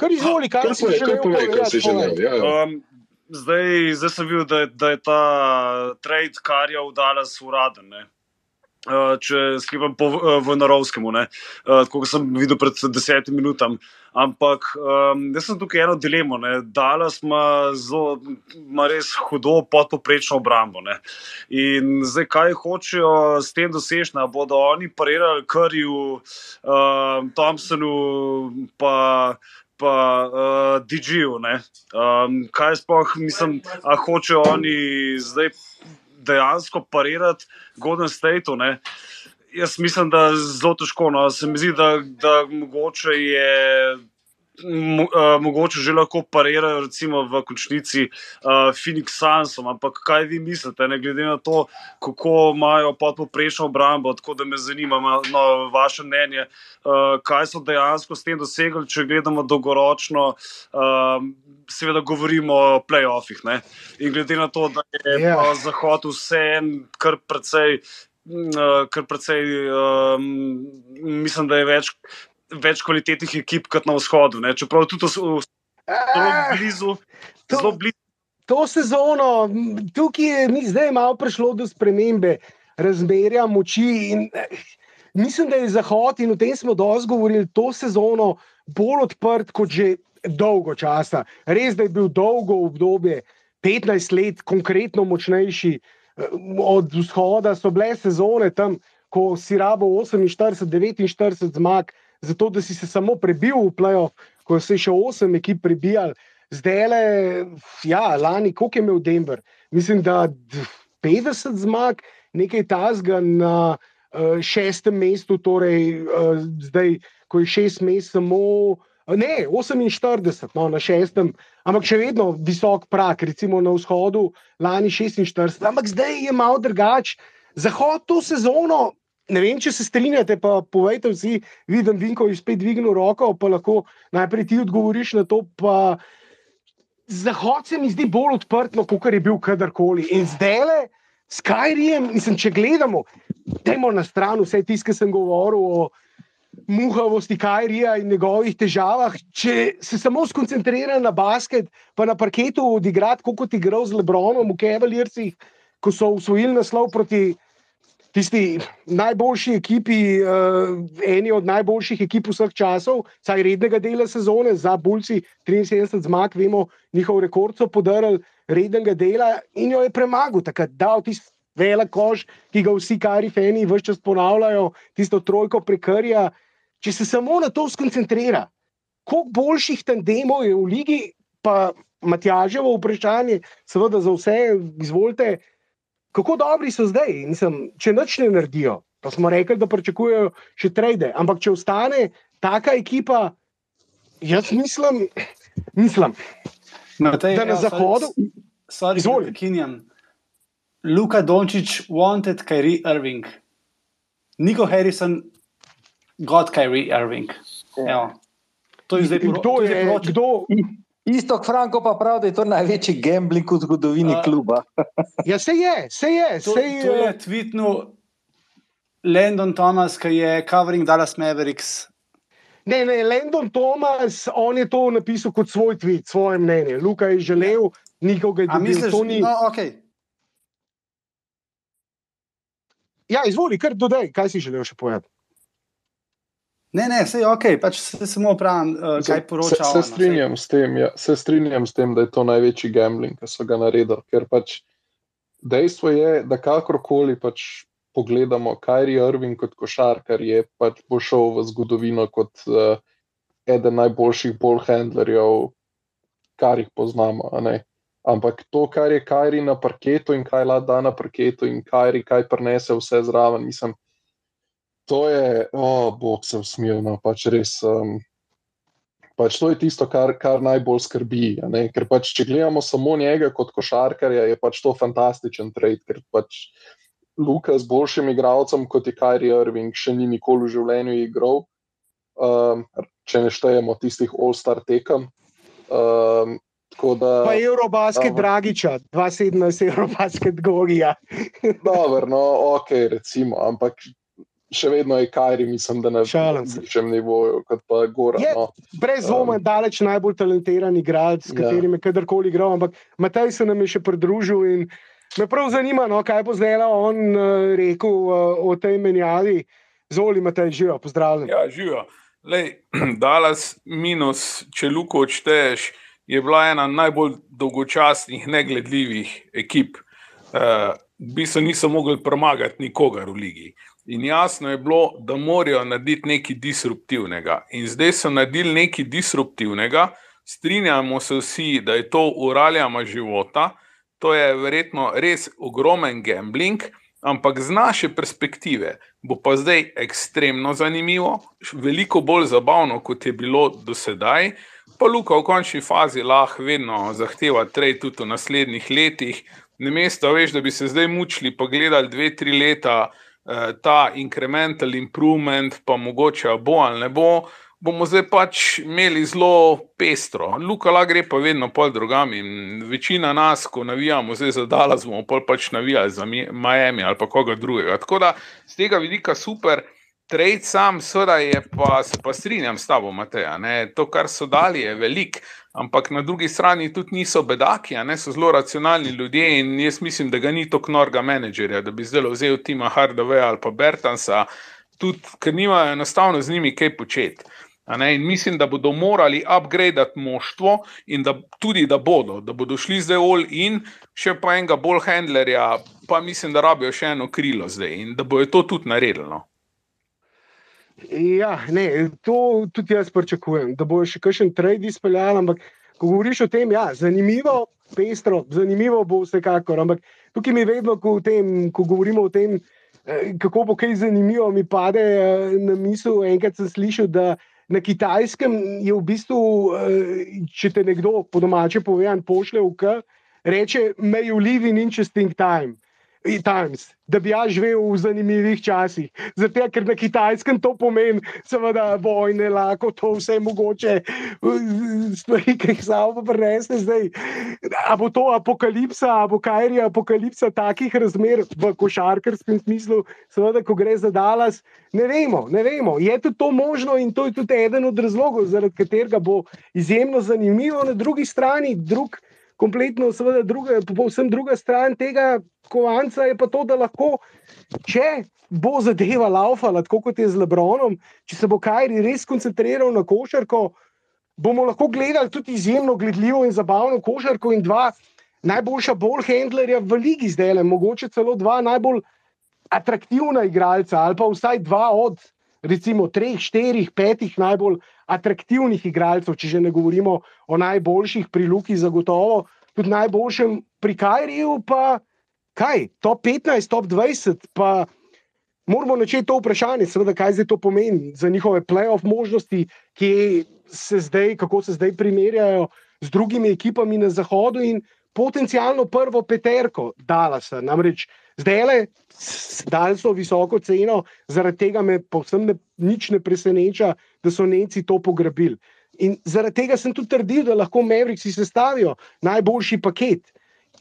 Kar izvoli, kaj si želel povedati? Ja, ja. Um, zdaj, zdaj sem videl, da, da je ta trade, kar je v Dallas uraden. Ne? Uh, če sklepam po uh, Vojnarovskemu, uh, kot sem videl pred desetimi minutami. Ampak um, jaz sem tukaj eno dilemo. Ne. Dallas ima, zelo, ima res hudo podpoprečno obrambo. Ne. In zdaj, kaj hočejo s tem doseči, bodo oni parirali Krju, uh, Thompsonu, pa. Pa uh, DG-ju. Um, kaj sploh mislim, da hočejo oni zdaj dejansko parirati Golden State. Ne? Jaz mislim, da je zelo težko. No. Se mi zdi, da, da mogoče je. Uh, mogoče že lahko parirajo, recimo v končnici uh, Phoenix Sunsom, ampak kaj vi mislite, ne glede na to, kako imajo podpoprečno obrambo, tako da me zanima no, vaše mnenje, uh, kaj so dejansko s tem dosegli, če gledamo dolgoročno. Uh, seveda govorimo o playoffih. Ne? In glede na to, da je yeah. Ja. Zahod vseeno kar precej. Eh, kar precej, um, mislim, da je več, več kvalitetnih ekip kot na vzhodu. Ne? Čeprav tudi zelo blizu. Zelo blizu. To sezono, tukaj je zdaj malo prišlo do spremembe razmerja moči. In, mislim, da je Zahod in o tem smo dosti govorili, to sezono bolj odprt kot že dolgo časa. Res da je bil dolgo obdobje, 15 let, konkretno močnejši eh, od vzhoda, so bile sezone tam, ko si rabo 48, 49 zmag, zato da si se samo prebil v playoff, ko se je še 8 ekip prebijal. zdaj le, ja, lani, koliko je imel Denver? Mislim, da d- 50 zmag, nekaj tasga na uh, šestem mestu, torej uh, zdaj, ko je šest mest samo. Ne, 48, no, na šestem, ampak še vedno visok prak, recimo na vzhodu, lani 46, ampak zdaj je malo drugače. Zahod to sezono, ne vem, če se strinjate, pa povejte vsi, vidim, Vinko je spet dvignil roko, pa lahko najprej ti odgovoriš na to. Pa Zahod se mi zdi bolj odprt, kot je bil kadarkoli. In zdaj le, Skyrim, mislim, če gledamo, dajmo na stran vse tisto, ki sem govoril o muhavosti Kajrija in njegovih težavah. Če se samo skoncentrira na basket, pa na parketu odigrati, kot je igral z Lebronom v Cavaliersih, ko so usvojili naslov proti tisti najboljši ekipi, uh, eni od najboljših ekip vseh časov, saj rednega dela sezone, za Bulci 73 zmag, vemo, njihov rekord so podarili rednega dela in jo je premagal, takrat dal tisti velik koš, ki ga vsi kari fani vse čas ponavljajo, tisto trojko prekarja. Če se samo na to skoncentrira, koliko boljših tandemov je v ligi, pa Matjaževo vprašanje, seveda za vse, izvolite, kako dobri so zdaj. Mislim, če nič ne naredijo, pa smo rekli, da pričakujejo še trade, ampak če ostane taka ekipa, jaz mislim, mislim Matej, da na evo, zahodu. Sorry, Izvoli. Kinjam. Luka Dončić wanted Kyrie Irving. Nico Harrison got Kyrie Irving. Evo. To je zdaj poro- kdo je kdo, Isto Franko pa pravi, da je to največji gambling v zgodovini A- kluba. ja, se je, se je, To, se to je. je tweetnul Landon Thomas, ki je covering Dallas Mavericks. Ne, ne, Landon Thomas, on je to napisal kot svoj tweet, svoje mnenje. Luka je želel, nikoga je A dobil. misliš, To ni... no, okay. Ja, izvoli, kar dodaj, kaj si želel še povedati. Ne, ne, vse je ok, pač se samo pravim, uh, kaj poroča. Se, se, strinjam s tem, ja, se strinjam s tem, da je to največji gambling, ki so ga naredili. Ker pač dejstvo je, da kakorkoli pač pogledamo, Kyrie Irving kot košarkar je pač bo šel v zgodovino kot uh, eden najboljših ballhandlerjev, kar jih poznamo. Ampak to, kar je Kyrie na parketu in kaj lahko da na parketu in Kyrie kaj prenese vse zraven, mislim. To je, oh, bog se usmil, no, pač res. Um, pač to je tisto, kar, kar najbolj skrbi. Ker pač, če gledamo samo njega kot košarkarja, je pač to fantastičen trade, ker pač Luka z boljšim igralcem kot je Kyrie Irving še ni nikoli v življenju igral, um, če ne štejemo tistih all-star tekem. Um, da, Pa Eurobasket Aha. Dragiča, 217 Eurobasket Gorija. Dobro, no, ok, recimo, ampak še vedno je Kyrie, mislim, da na višjem nivoju kot pa Gora. Je. No. Brez dvoma, daleč najbolj talentiran igralec, s Ja. katerim je kadarkoli igral, ampak Matej se nam je še pridružil in me prav zanima, no, kaj bo zdaj on uh, rekel uh, o tej menjavi. Zoli, Matej, živijo, pozdravljen. Ja, živijo. Lej, Dallas minus, če Luko odšteješ, je bila ena najbolj dolgočasnih, negledljivih ekip. Uh, v bistvu niso mogli premagati nikogar v ligi. In jasno je bilo, da morajo narediti nekaj disruptivnega. In zdaj so naredili nekaj disruptivnega, strinjamo se vsi, da je to uraljama života, to je verjetno res ogromen gambling, ampak z naše perspektive bo pa zdaj ekstremno zanimivo, veliko bolj zabavno, kot je bilo do sedaj. Pa Luka v končni fazi lahko vedno zahteva trade tudi v naslednjih letih. Namesto, veš, da bi se zdaj mučili, pa gledali dve, tri leta ta incremental improvement, pa mogoče bo ali ne bo, bomo zdaj pač imeli zelo pestro. Luka lahko gre pa vedno pol drugam in večina nas, ko navijamo zdaj za Dallas, bomo pol pač navijali za Mi- Miami ali pa koga drugega. Tako da z tega vidika super. Trade sam, seveda je pa, se pa strinjam s tabo, Mateja. Ne? To, kar so dali, je velik, ampak na drugi strani tudi niso bedaki, ne so zelo racionalni ljudje in jaz mislim, da ga ni tako norga menedžerja, da bi zdaj vzel Tima Hardaveja ali pa Bertansa, tudi ker nimajo enostavno z njimi kaj početi. In mislim, da bodo morali upgradati moštvo, in da tudi da bodo, da bodo šli zdaj all in, še pa enega bolj handlerja, pa mislim, da rabijo še eno krilo zdaj in da bojo to tudi naredili. Ja, ne, to tudi jaz pričakujem, da bo še kakšen trade izpeljal, ampak ko govoriš o tem, ja, zanimivo, pestro, zanimivo bo vsekakor. Ampak tukaj mi vedno, ko, tem, ko govorimo o tem, eh, kako bo kaj zanimivo, mi pade eh, na misel. Enkrat sem slišal, da na kitajskem je v bistvu, eh, če te nekdo po domače povedan pošle v K, reče, may you live in interesting time. Times, da bi jaz živel v zanimivih časih. Zato, ker na kitajskem to pomeni, seveda, vojne, lahko to vse mogoče, stvari, ki jih samo prenese zdaj. A bo to apokalipsa, a bo kaj je apokalipsa takih razmer v košarkarskem smislu, seveda, ko gre za Dallas, ne vemo, ne vemo. Je tudi to možno in to je tudi eden od razlogov, zaradi katerega bo izjemno zanimivo, na drugi strani, drug kompletno, seveda, druga, povsem druga stran tega kovanca je pa to, da lahko, če bo zadeva laufala, tako kot je z Lebronom, če se bo Kajri res koncentriral na košarko, bomo lahko gledali tudi izjemno gledljivo in zabavno košarko in dva najboljša bolj handlerja v ligi zdaj, mogoče celo dva najbolj atraktivna igralca ali pa vsaj dva od. Recimo, treh, štirih, petih najbolj atraktivnih igralcev, če že ne govorimo o najboljših pri Luki, zagotovo tudi najboljšem pri Kajriju, pa kaj, top 15, top 20, pa moramo načeti to vprašanje, seveda, kaj zdaj to pomeni za njihove playoff možnosti, se zdaj, kako se zdaj primerjajo z drugimi ekipami na zahodu in potencialno prvo peterko Dalasa. Namreč zdaj le dali so visoko ceno, zaradi tega me povsem ne, nič ne preseneča, da so Nemci to pograbili. In zaradi tega sem tudi trdil, da lahko Mavriki sestavijo najboljši paket.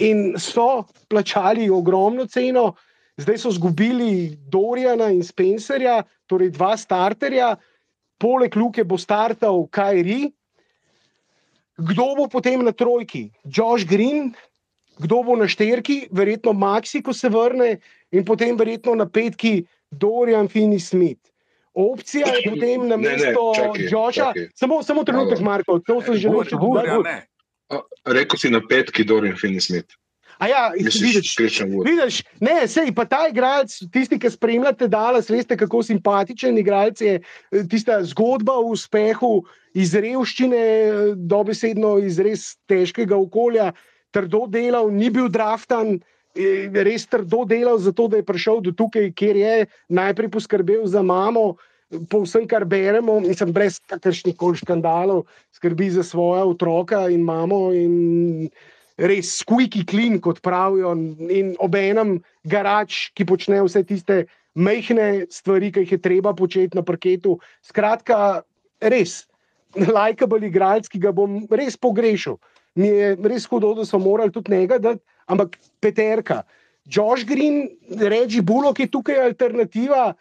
In so plačali ogromno ceno, zdaj so izgubili Dorijana in Spencerja, torej dva starterja, poleg Luke bo startal Kajri. Kdo bo potem na trojki? Josh Green, kdo bo na šterki, verjetno Maxi, ko se vrne, in potem verjetno na petki Dorian Finney Smith. Opcija je potem na mesto Joša. Samo, samo trenutek, Marko, to sem že naučil. Rekl si na petki Dorian Finney Smith. A ja, vidiš, vidiš, ne, sej, pa ta igralec, tisti, ki spremljate Dallas, veste, kako simpatičen igralec je. Tista zgodba o uspehu iz revščine, dobesedno iz res težkega okolja, trdo delal, ni bil draftan, res trdo delal za to, da je prišel do tukaj, kjer je najprej poskrbel za mamo. Po vsem, kar beremo, nisem brez kakršnih koli škandalov, skrbi za svoje otroka in mamo, in res squeaky clean, kot pravijo, in obenem garač, ki počne vse tiste mehke stvari, ki jih je treba početi na parketu. Skratka, res, lajkabel igralec, ki ga bom res pogrešal. Mi je res hudo, da smo morali tudi njega dati, ampak Peterka, Josh Green, reči Bullock je tukaj alternativa,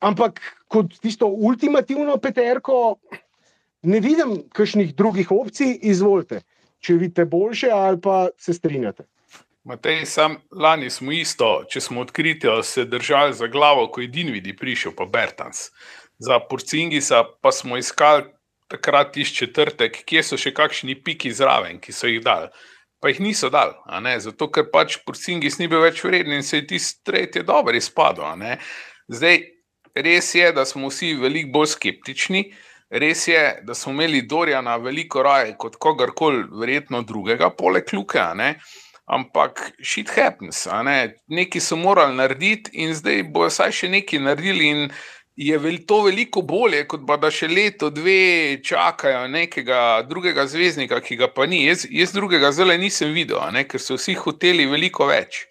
ampak kot tisto ultimativno Peterko, ne vidim kakšnih drugih opcij, izvolite če vidite boljše, ali pa se strinjate. Matej, sam lani smo isto, če smo odkriti, se držali za glavo, ko je Dinvidi prišel, pa Bertans. Za Porcingisa pa smo iskali takrat iz četrtek, kje so še kakšni piki zraven, ki so jih dali. Pa jih niso dali, zato ker pač Porcingis ni bil več vreden in se je tisti tretji dobro izpadel. Zdaj, res je, da smo vsi veliko bolj skeptični. Res je, da smo imeli Dorjana veliko raje kot kogarkoli, verjetno drugega, poleg Luke, ampak shit happens. Ne? Nekaj so morali narediti, in zdaj bo vsaj še nekaj naredili. In je to veliko bolje, kot pa da še leto, dve čakajo nekega drugega zvezdnika, ki ga pa ni. Jaz, jaz drugega zelo nisem videl, ne? ker so vsi hoteli veliko več.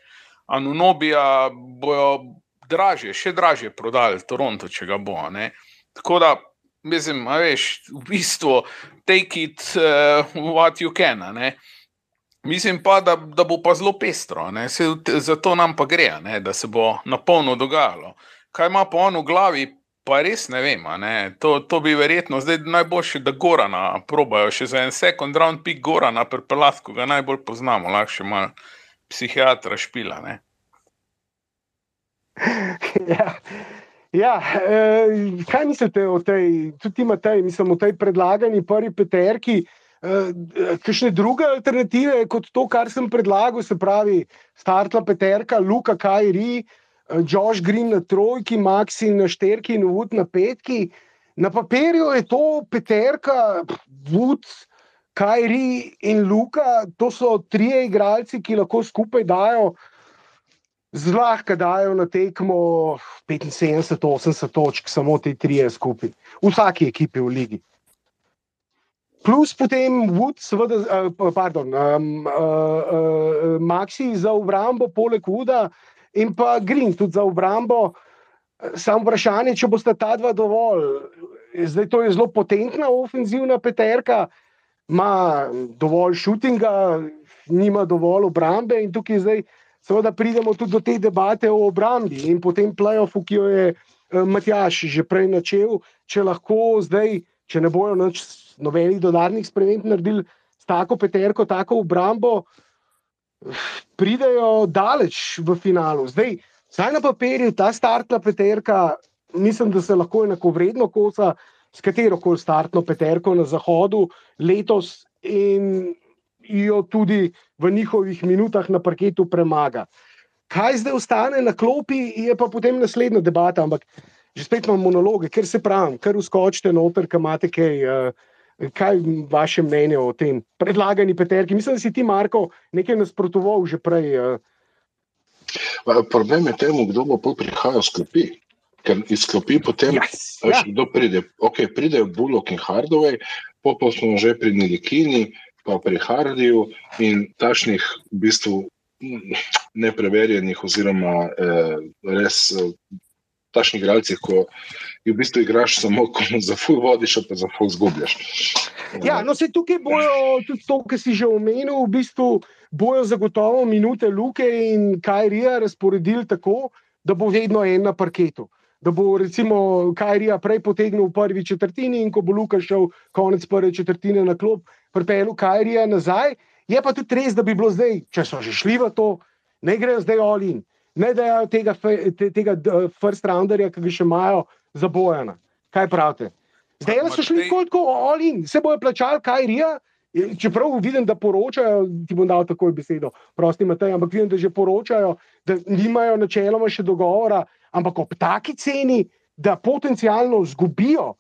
Anunobija bojo draže, še draže prodali Toronto, če ga bo. Ne? Tako da mislim, veš, v bistvu take it uh, what you can. Ne? Mislim pa, da, da bo pa zelo pestro, Se, zato nam pa gre, ne? da se bo na polno dogajalo. Kaj ima pa on v glavi, pa res ne vem. Ne? To, to bi verjetno zdaj najboljše, da Gorana probajo še za en second round pick Gorana, prepelat, ko ga najbolj poznamo, lahko še malo psihiatra špila. ja. Ja, eh, kaj mislite o tej, tudi Matej, mislim, o tej predlagani prvi peterki? Eh, kakšne druge alternative kot to, kar sem predlagal, se pravi, startla peterka, Luka Kajri, eh, Josh Green na trojki, Maxi na šterki in Wood na petki. Na papirju je to peterka, Wood, Kajri in Luka, to so trije igralci, ki lahko skupaj dajo. Zlahka dajo na tekmo 75-80 točk, samo te tri skupaj, v vsaki ekipi v ligi. Plus potem Wood, seveda, uh, pardon, um, uh, uh, Maxi za obrambo, poleg Wooda in pa Green tudi za obrambo. Samo vprašanje, če boste ta dva dovolj. Zdaj to je zelo potentna ofenzivna peterka, ima dovolj šutinga, nima dovolj obrambe in tukaj zdaj. Seveda pridemo tudi do te debate o obrambi in potem playoffu, ki jo je Matjaš že prej načel, če lahko zdaj, če ne bojo noč nobenih dodatnih sprememb naredili s tako peterko, tako obrambo, pridejo daleč v finalu. Zdaj, saj na papirju ta startna peterka, mislim, da se lahko enako vredno kosa s katero koli startno peterko na zahodu letos in jo tudi v njihovih minutah na parketu premaga. Kaj zdaj ostane na klopi, je pa potem naslednja debata, ampak že spet imamo monologe, ker se pravim, kar uskočite noter, kam imate kaj. Uh, Kaj je vaše mnenje o tem predlagani peterki? Mislim, da si ti, Marko, nekaj nasprotoval že prej. Uh... Problem je temu, kdo bo prihajal s klopi. Ker iz klopi potem, yes, ja. kdo pride. Okay, pridejo Bullock in Hardaway, pa smo že pri Nilikini, pa pri Hardiju in tašnih v bistvu nepreverjenih, oziroma eh, res tašnih igralcev, ko v bistvu igraš samo, za full vodiš, pa za full zgubljaš. Ja, no, se tukaj bojo tudi to, kar si že omenil, v bistvu bojo zagotovo minute Luke in Kajrija razporedili tako, da bo vedno en na parketu. Da bo recimo Kajrija prej potegnil v prvi četrtini in ko bo Luka šel konec prve četrtine na klop, pripeljal Kajrija nazaj. Je pa tudi res, da bi bilo zdaj, če so že šli v to, ne grejo zdaj olin, ne dajo tega, tega first rounderja, ki ga še imajo za bojana. Kaj pravite? Zdaj so šli tako, tako olin, se bojo plačali, kaj rija. Čeprav vidim, da poročajo, ti bom dal takoj besedo, prosti Matej, ampak vidim, da že poročajo, da nimajo načeloma še dogovora, ampak ob taki ceni, da potencialno zgubijo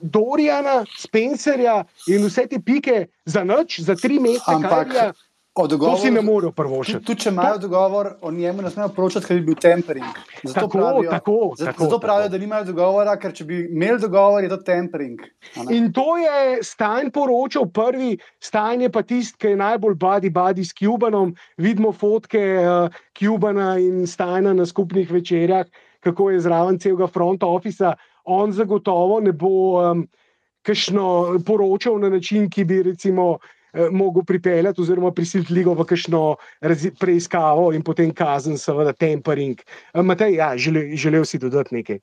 Dorijana, Spencerja in vse te pike za noč, za tri mesece. Ampak dogovoru, to si ne morejo prvošiti. Tudi, če imajo to... dogovor, o njemu ne smejo poročati, ker bi bil tempering. Zato tako, pravijo, tako, zato, tako, zato pravijo tako. da nimajo dogovora, ker če bi imeli dogovor, je to tempering. In to je Stajn poročal prvi, Stajn je pa tisti, ki je najbolj badi badi s Cubanom. Vidimo fotke uh, Cubana in Stajna na skupnih večerjah, kako je zraven celega front officea on zagotovo ne bo um, kajšno poročal na način, ki bi recimo eh, mogel pripeljati oziroma prisiliti ligo v kakšno preiskavo in potem kazen, seveda, tempering. Matej, ja, želel, želel si dodati nekaj.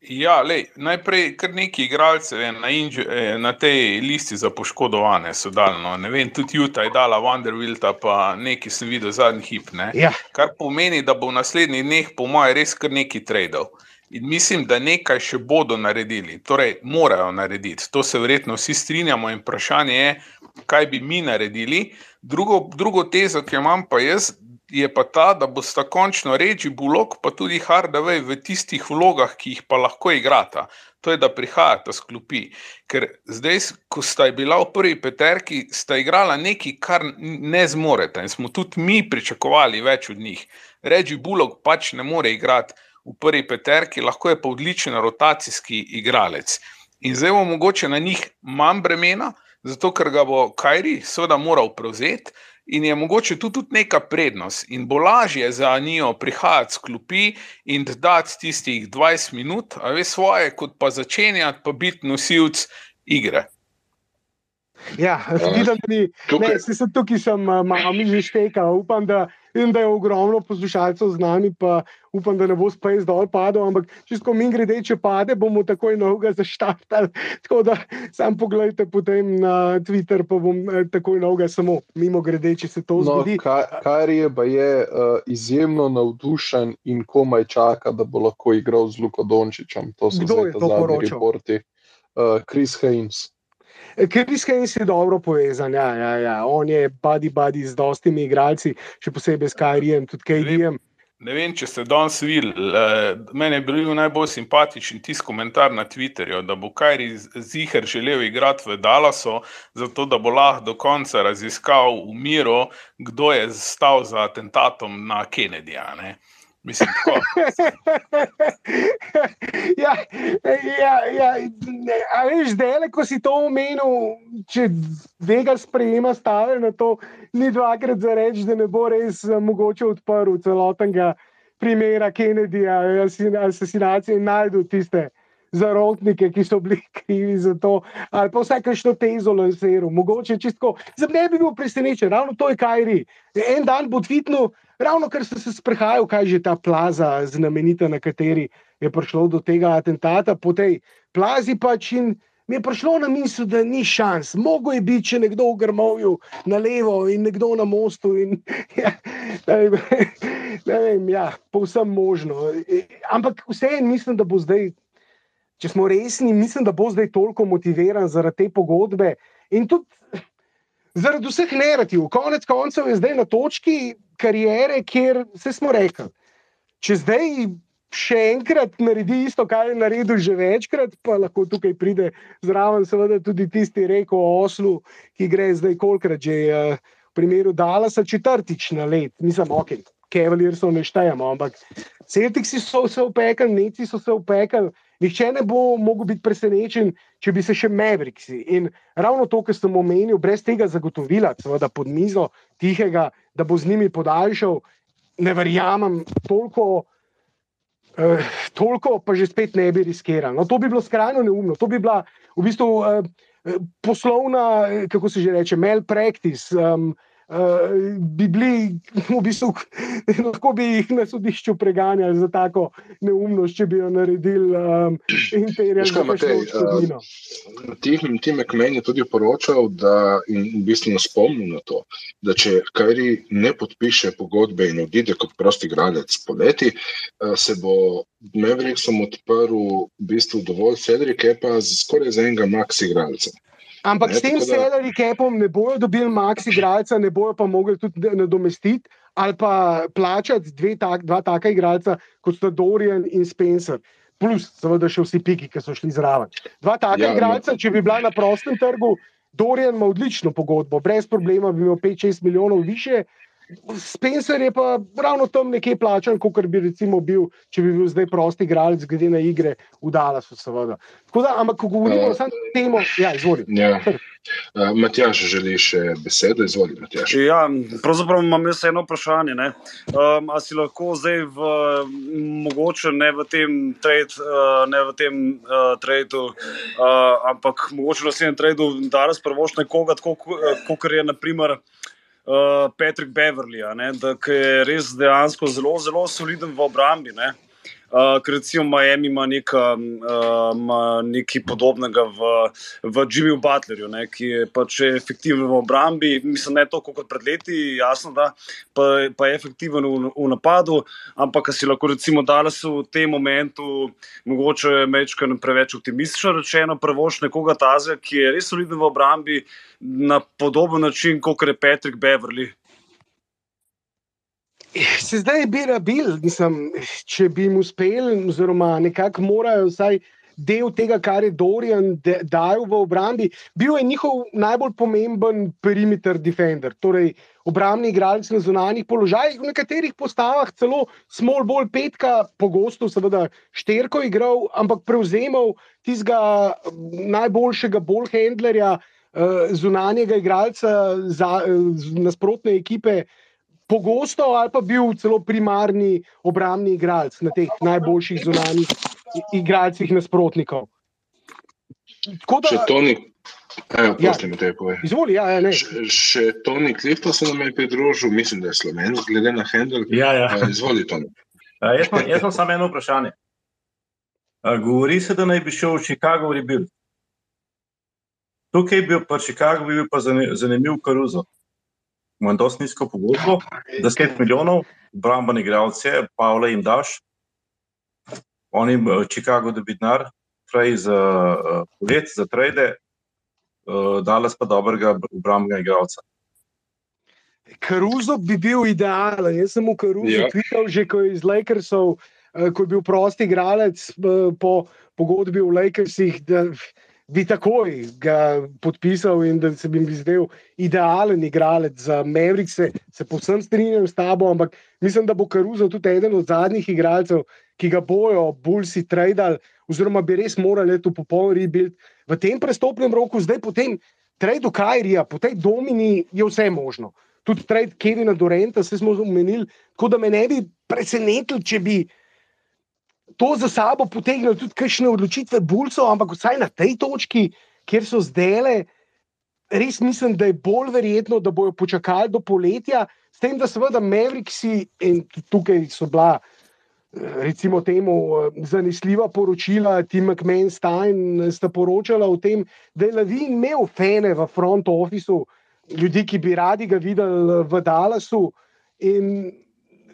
Ja, lej, najprej kar nekaj igralcev na, inju, na tej listi za poškodovane. Dalno. Ne vem, tudi Juta je dala Wanderwilta, pa nekaj sem videl zadnji hip. Ja. Kar pomeni, da bo v naslednjih dneh, po mojem, res kar nekaj tradov. In mislim, da nekaj še bodo naredili, torej morajo narediti. To se verjetno vsi strinjamo, in vprašanje je, kaj bi mi naredili. Drugo, drugo tezo, ki jo imam pa jaz, je pa ta, da bo sta končno reči Bulok, pa tudi Hardaway v tistih vlogah, ki jih pa lahko igrata. To je, da prihajata sklopi. Ker zdaj, ko sta bila v prvi peterki, sta igrala nekaj, kar ne zmorete. In smo tudi mi pričakovali več od njih. Reči Bulok pač ne more igrati v prvi peterki, lahko je pa odličen rotacijski igralec. In zdaj bo mogoče na njih manj bremena, zato ker ga bo Kajri seveda moral prevzeti. In je mogoče tu tudi neka prednost, in bo lažje za njo prihajati sklopi in dati tistih 20 minut, a ve svoje, kot pa začenjati, pa biti nosilc igre. Ja, vidim, da ni. Ne, se sem tukaj, sem malo že štekal. Upam, da, vem, da je ogromno poslušalcev z nami, pa upam, da ne bo spet dol padel. Ampak, čisto mi grede, če pade, bomo takoj noga zaštartali. Tako da sam pogledajte potem na Twitter, pa bom takoj noga samo mimo grede, če se to no, zgodi. Kar je, je uh, izjemno navdušen in komaj čaka, da bo lahko igral z Luko Dončičem. To so je to poročal? Reporti. Uh, Chris Haynes. Kris Haynes je dobro povezan. Ja, ja, ja. On je badi z dostimi igralci, še posebej s Kajrijem, tudi Kajrijem. Ne vem, če ste danes videli, meni je bil najbolj simpatičen tisti komentar na Twitterju, da bo Kajri Ziher želel igrati v Dallasu, zato da bo lahko do konca raziskal v miru, kdo je stal za atentatom na Kennedyja. Ne. Mislim, tako. ja, ja, ja, ne, a veš, zdaj, ko si to omenil, če Vega sprejema stave na to, ni dvakrat za reči, da ne bo res eh, mogoče odprl celotnega primera Kennedyja, asesinacije in najdu tiste zarotnike, ki so bili krivi za to, ali pa vsaj kakšno tezo lansiral, mogoče čistko. Za me bi bil presenečen, ravno to je Kajri. En dan bo tvitnil, ravno ker sem se sprehajal, kaj že ta plaza, znamenita, na kateri je prišlo do tega atentata, po tej plazi pač in mi je prišlo na misel, da ni šans. Mogo je biti, če nekdo v grmovju na levo in nekdo na mostu. In, ja, ne vem, ne vem, ja, povsem možno. Ampak vseeno mislim, da bo zdaj, če smo resni, mislim, da bo zdaj toliko motiviran zaradi te pogodbe in tudi zaradi vseh narativov. Konec koncev je zdaj na točki kariere, kjer se smo rekli. Če zdaj še enkrat naredi isto, kar je naredil že večkrat, pa lahko tukaj pride zraven, seveda tudi tisti reko o oslu, ki gre zdaj kolikrat že uh, v primeru Dalasa četrtič na let. Mislim, ok, Cavaliersov ne štejemo, ampak Celtics so se upekli, Neci so se upekli. Nihče ne bo mogel biti presenečen, če bi se še Mavriksi. In ravno to, kar sem omenil, brez tega zagotovila, seveda pod mizo, tihega, da bo z njimi podaljšal, ne verjamem, toliko, eh, toliko pa že spet ne bi riskiral. No, to bi bilo skrajno neumno. To bi bila v bistvu eh, poslovna, kako se že reče, malpractice. Um, Uh, bi bili, v bistvu, lahko bi jih na sodišču preganjali za tako neumnost, če bi jo naredili um, in te Veš kaj, Matej, reči. uh, Tim, Tim McMahon je tudi poročal, da, in v bistvu nas spomnil na to, da če Kajri ne podpiše pogodbe in odide kot prosti igralec poleti, uh, se bo Mavericksom odprl v bistvu dovolj Cedric Kepa za skoraj za enega max igralca. Ampak Ne, s tem da- salary capom ne bojo dobili max igralca, ne bojo pa mogli tudi nadomestiti ali pa plačati dve tak, dva taka igralca, kot sta Dorian in Spencer. Plus, seveda, še vsi piki, ki so šli zraven. Dva taka Ja, ja, no. igralca, če bi bila na prostem trgu, Dorian ima odlično pogodbo, brez problema bi imel 5-6 milijonov više. Spencer je pa ravno tam nekje plačan, kot bi recimo bil, če bi bil zdaj prosti igralec, glede na igre v Dallasu. Seveda. Tako da, ampak ko govorimo Eh, o samem temu, ja, izvoli. Ja. Uh, Matjaž želi še besedo, izvoli Matjaž. Ja, pravzaprav imam jaz eno vprašanje. Ne? Um, a si lahko zdaj, v, mogoče ne v tem trade, uh, ne v tem uh, tradu, uh, ampak mogoče v naslednjem tradu, da res prvoš nekoga, tako kot je naprimer. Uh, Patrick Beverly, da, je res dejansko zelo, zelo soliden v obrambi. Ne. Uh, ker recimo Miami ima neka, uh, ima nekaj podobnega v, v Jimmyju Butlerju, ne, ki je pač efektiven v obrambi, mislim, ne toliko kot pred leti, jasno, da pa, pa je efektiven v, v napadu, ampak si lahko recimo danes v tem momentu, mogoče mečkaj preveč optimistično rečeno, prvoš nekoga tazga, ki je res soliden v obrambi na podoben način, kot je Patrick Beverly. Se zdaj bi rabil, mislim, če bi jim uspel, oziroma nekako morajo vsaj del tega, kar je Dorian dajal v obrambi. Bil je njihov najbolj pomemben perimeter defender, torej obrambni igralec na zunanjih položajih, v nekaterih postavah celo small ball petka, pogosto seveda šterko igral, ampak prevzemal tistega najboljšega ball handlerja, eh, zunanjega igralca za eh, nasprotne ekipe pogosto ali pa bil celo primarni obrambni igralec na teh najboljših zunanjih igralcih nasprotnikov. Tako da, Še Toni, evo, Ja. prosti mi te pove. izvoli, ja, ja, ne. Še, še Toni Clifton se nam je pridružil, mislim, da je slovenc, glede na Hendel. Ja, ja. Uh, izvoli, Toni. A, jaz, imam, jaz imam samo eno vprašanje. A, govori se, da naj bi šel v Chicago rebuild. Tukaj bi bil, pa Chicago bi bil pa zanimiv Karuzo. Ima dosti nizko pogodbo, 10 milijonov, bramban igralec je, Pavle jim daš, oni v Chicago dobi denar, prej za uh, polet, za trade, uh, Dallas pa dobrega obrambnega igralca. Karuzo bi bil idealen. Jaz sem v Karuzu Ja. videl, že ko je iz Lakersov, eh, ko je bil prosti igralec eh, po pogodbi v Lakersih, da bi takoj ga podpisal in da se bi mi zdel idealen igralec za Mavericks. Se, se povsem strinjam s tabo, ampak mislim, da bo Karuzo tudi eden od zadnjih igralcev, ki ga bojo Bulsi tradali, oziroma bi res morali to popoln rebuild v tem prestopnem roku, zdaj potem. Trade Kajrija, po tej domini je vse možno. Tudi trade Kevina Durenta, se smo omenili, tako da me ne bi presenetili, če bi to za sabo potegnili tudi kakšne odločitve Bulcov, ampak vsaj na tej točki, kjer so zdele, res mislim, da je bolj verjetno, da bojo počakali do poletja, s tem, da seveda Mavericksi in tukaj so bila. Recimo temu eh, zanesljiva poročila, Tim McMahon, Stein sta poročala o tem, da je Lavin imel fene v front officeu, ljudi, ki bi radi ga videli v Dallasu in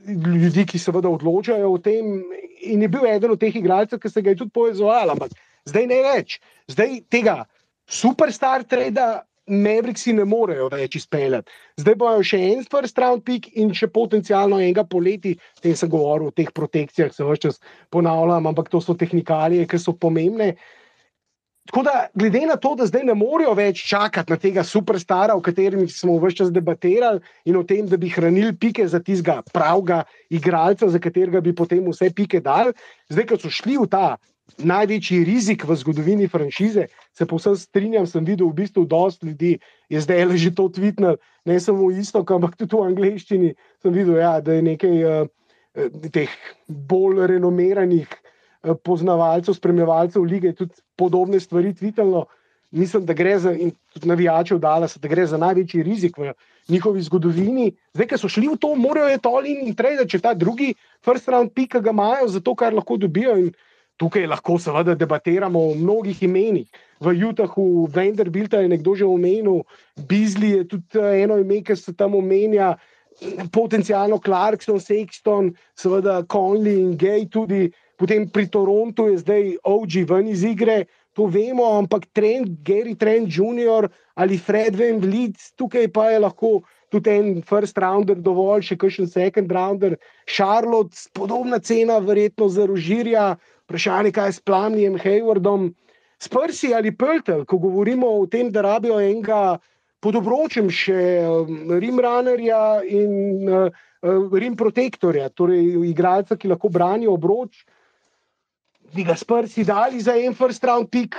ljudi, ki seveda odločajo o tem. In je bil eden od teh igralcev, ki se ga je tudi povezoval, ampak zdaj ne več. Zdaj tega superstar treda. Mavericksi ne morejo več izpeljati. Zdaj bojo še en first round pick in še potencialno enega poleti, o tem sem govoril, o teh protekcijah, se vse čas ponavljam, ampak to so tehnikalije, ki so pomembne. Tako da, glede na to, da zdaj ne morejo več čakati na tega superstara, o katerem smo vse čas debatirali, in o tem, da bi hranili pike za tistega pravega igralca, za katerega bi potem vse pike dali, zdaj, ko so šli v ta največji rizik v zgodovini franšize, se povsem strinjam, sem videl v bistvu dosti ljudi, je zdaj le že to tvitnil, ne samo isto, ampak tudi v angleščini sem videl, ja, da je nekaj uh, teh bolj renomiranih poznavalcev, spremljevalcev lige tudi podobne stvari tvitalo. Mislim, da gre za, in tudi navijačev Dallas, da gre za največji rizik v njihovi zgodovini. Zdaj, ki so šli v to, morajo je tolin in trade, če ta drugi first round pick, ki ga imajo, za to, kar lahko dobijo. In tukaj lahko seveda debatiramo o mnogih imenih. V Utahu, Vanderbilta je nekdo že omenil, Bizli je tudi eh, eno ime, ki se tam omenja, potencialno Clarkson, Sexton, seveda Conley in Gay tudi. Potem pri Torontu je zdaj OG ven iz igre, to vemo, ampak Trent, Gary Trent Jr. ali Fred Van Vliet, tukaj pa je lahko tudi en first rounder dovolj, še kakšen second rounder. Charlotte, podobna cena, verjetno za Rožirja, vprašanje, kaj je s Plamnijem, Haywardom. Sprsi ali Pöltel, ko govorimo o tem, da rabijo enega podobročem še um, Rimrunnerja in uh, uh, Rim Protektorja, torej igralca, ki lahko branijo obroč, bi ga sprsi dali za en first round pick.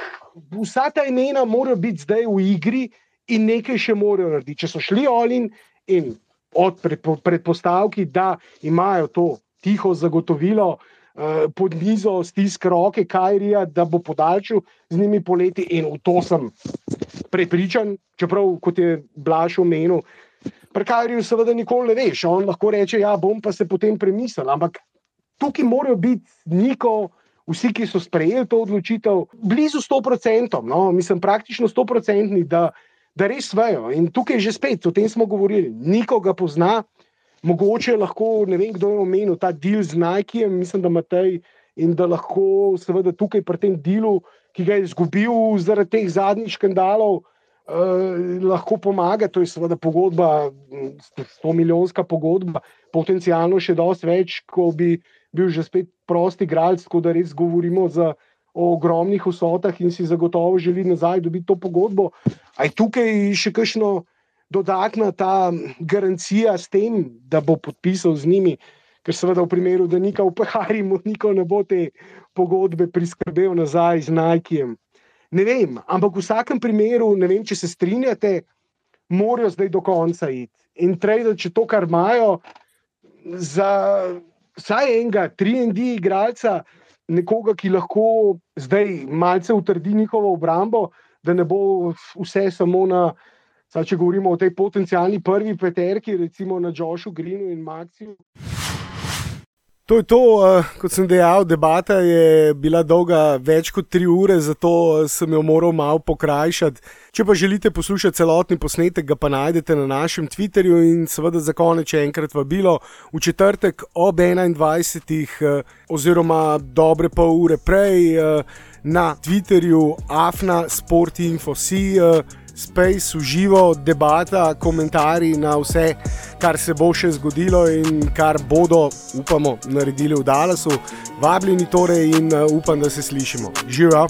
Vsa ta imena morajo biti zdaj v igri in nekaj še morajo narediti. Če so šli Olin in od predpo- predpostavki, da imajo to tiho zagotovilo, eh, pod mizo stisk roke Kajrija, da bo podaljšal z njimi poleti in v to sem prepričan, čeprav kot je Blaž omenil, pri Kajriju seveda nikoli ne veš, on lahko reče, ja bom pa se potem premislil, ampak tukaj morajo biti niko, vsi, ki so sprejeli to odločitev, blizu 100%, no, mislim praktično 100%, da, da res vejo. In tukaj že spet, o tem smo govorili, nikoga pozna, mogoče lahko, ne vem, kdo je omenil ta deal z Nikejem, mislim, da Matej, in da lahko seveda tukaj pri tem delu, ki ga je izgubil zaradi teh zadnjih škandalov, eh, lahko pomaga. To je seveda pogodba, 100 milijonska pogodba, potencialno še dosti več, ko bi bil že spet prosti igralec, tako da res govorimo za, o ogromnih vsotah in si zagotovo želi nazaj dobiti to pogodbo. A je tukaj še kakšno dodatna ta garancija s tem, da bo podpisal z njimi, ker seveda v primeru, da Nika v Pehari mu niko ne bo te pogodbe priskrbel nazaj z Nikejem. Ne vem, ampak v vsakem primeru, ne vem, če se strinjate, morajo zdaj do konca iti. In trade, če to, kar imajo, za vsaj enega 3D igralca, nekoga, ki lahko zdaj malce utrdi njihovo obrambo, da ne bo vse samo na. Saj, če govorimo o tej potencijalni prvi peterki, recimo na Joshu Greenu in Maxiju. To je to, uh, kot sem dejal, debata je bila dolga več kot tri ure, zato sem jo moral malo pokrajšati. Če pa želite poslušati celotni posnetek, ga pa najdete na našem Twitterju in seveda za konec še enkrat vabilo v četrtek ob 21. Uh, oziroma dobre pol ure prej uh, na Twitterju Afna Sportinfo. Space, uživo, debata, komentarji na vse, kar se bo še zgodilo in kar bodo, upamo, naredili v Dallasu. Vabljeni torej in uh, upam, da se slišimo. Živijo!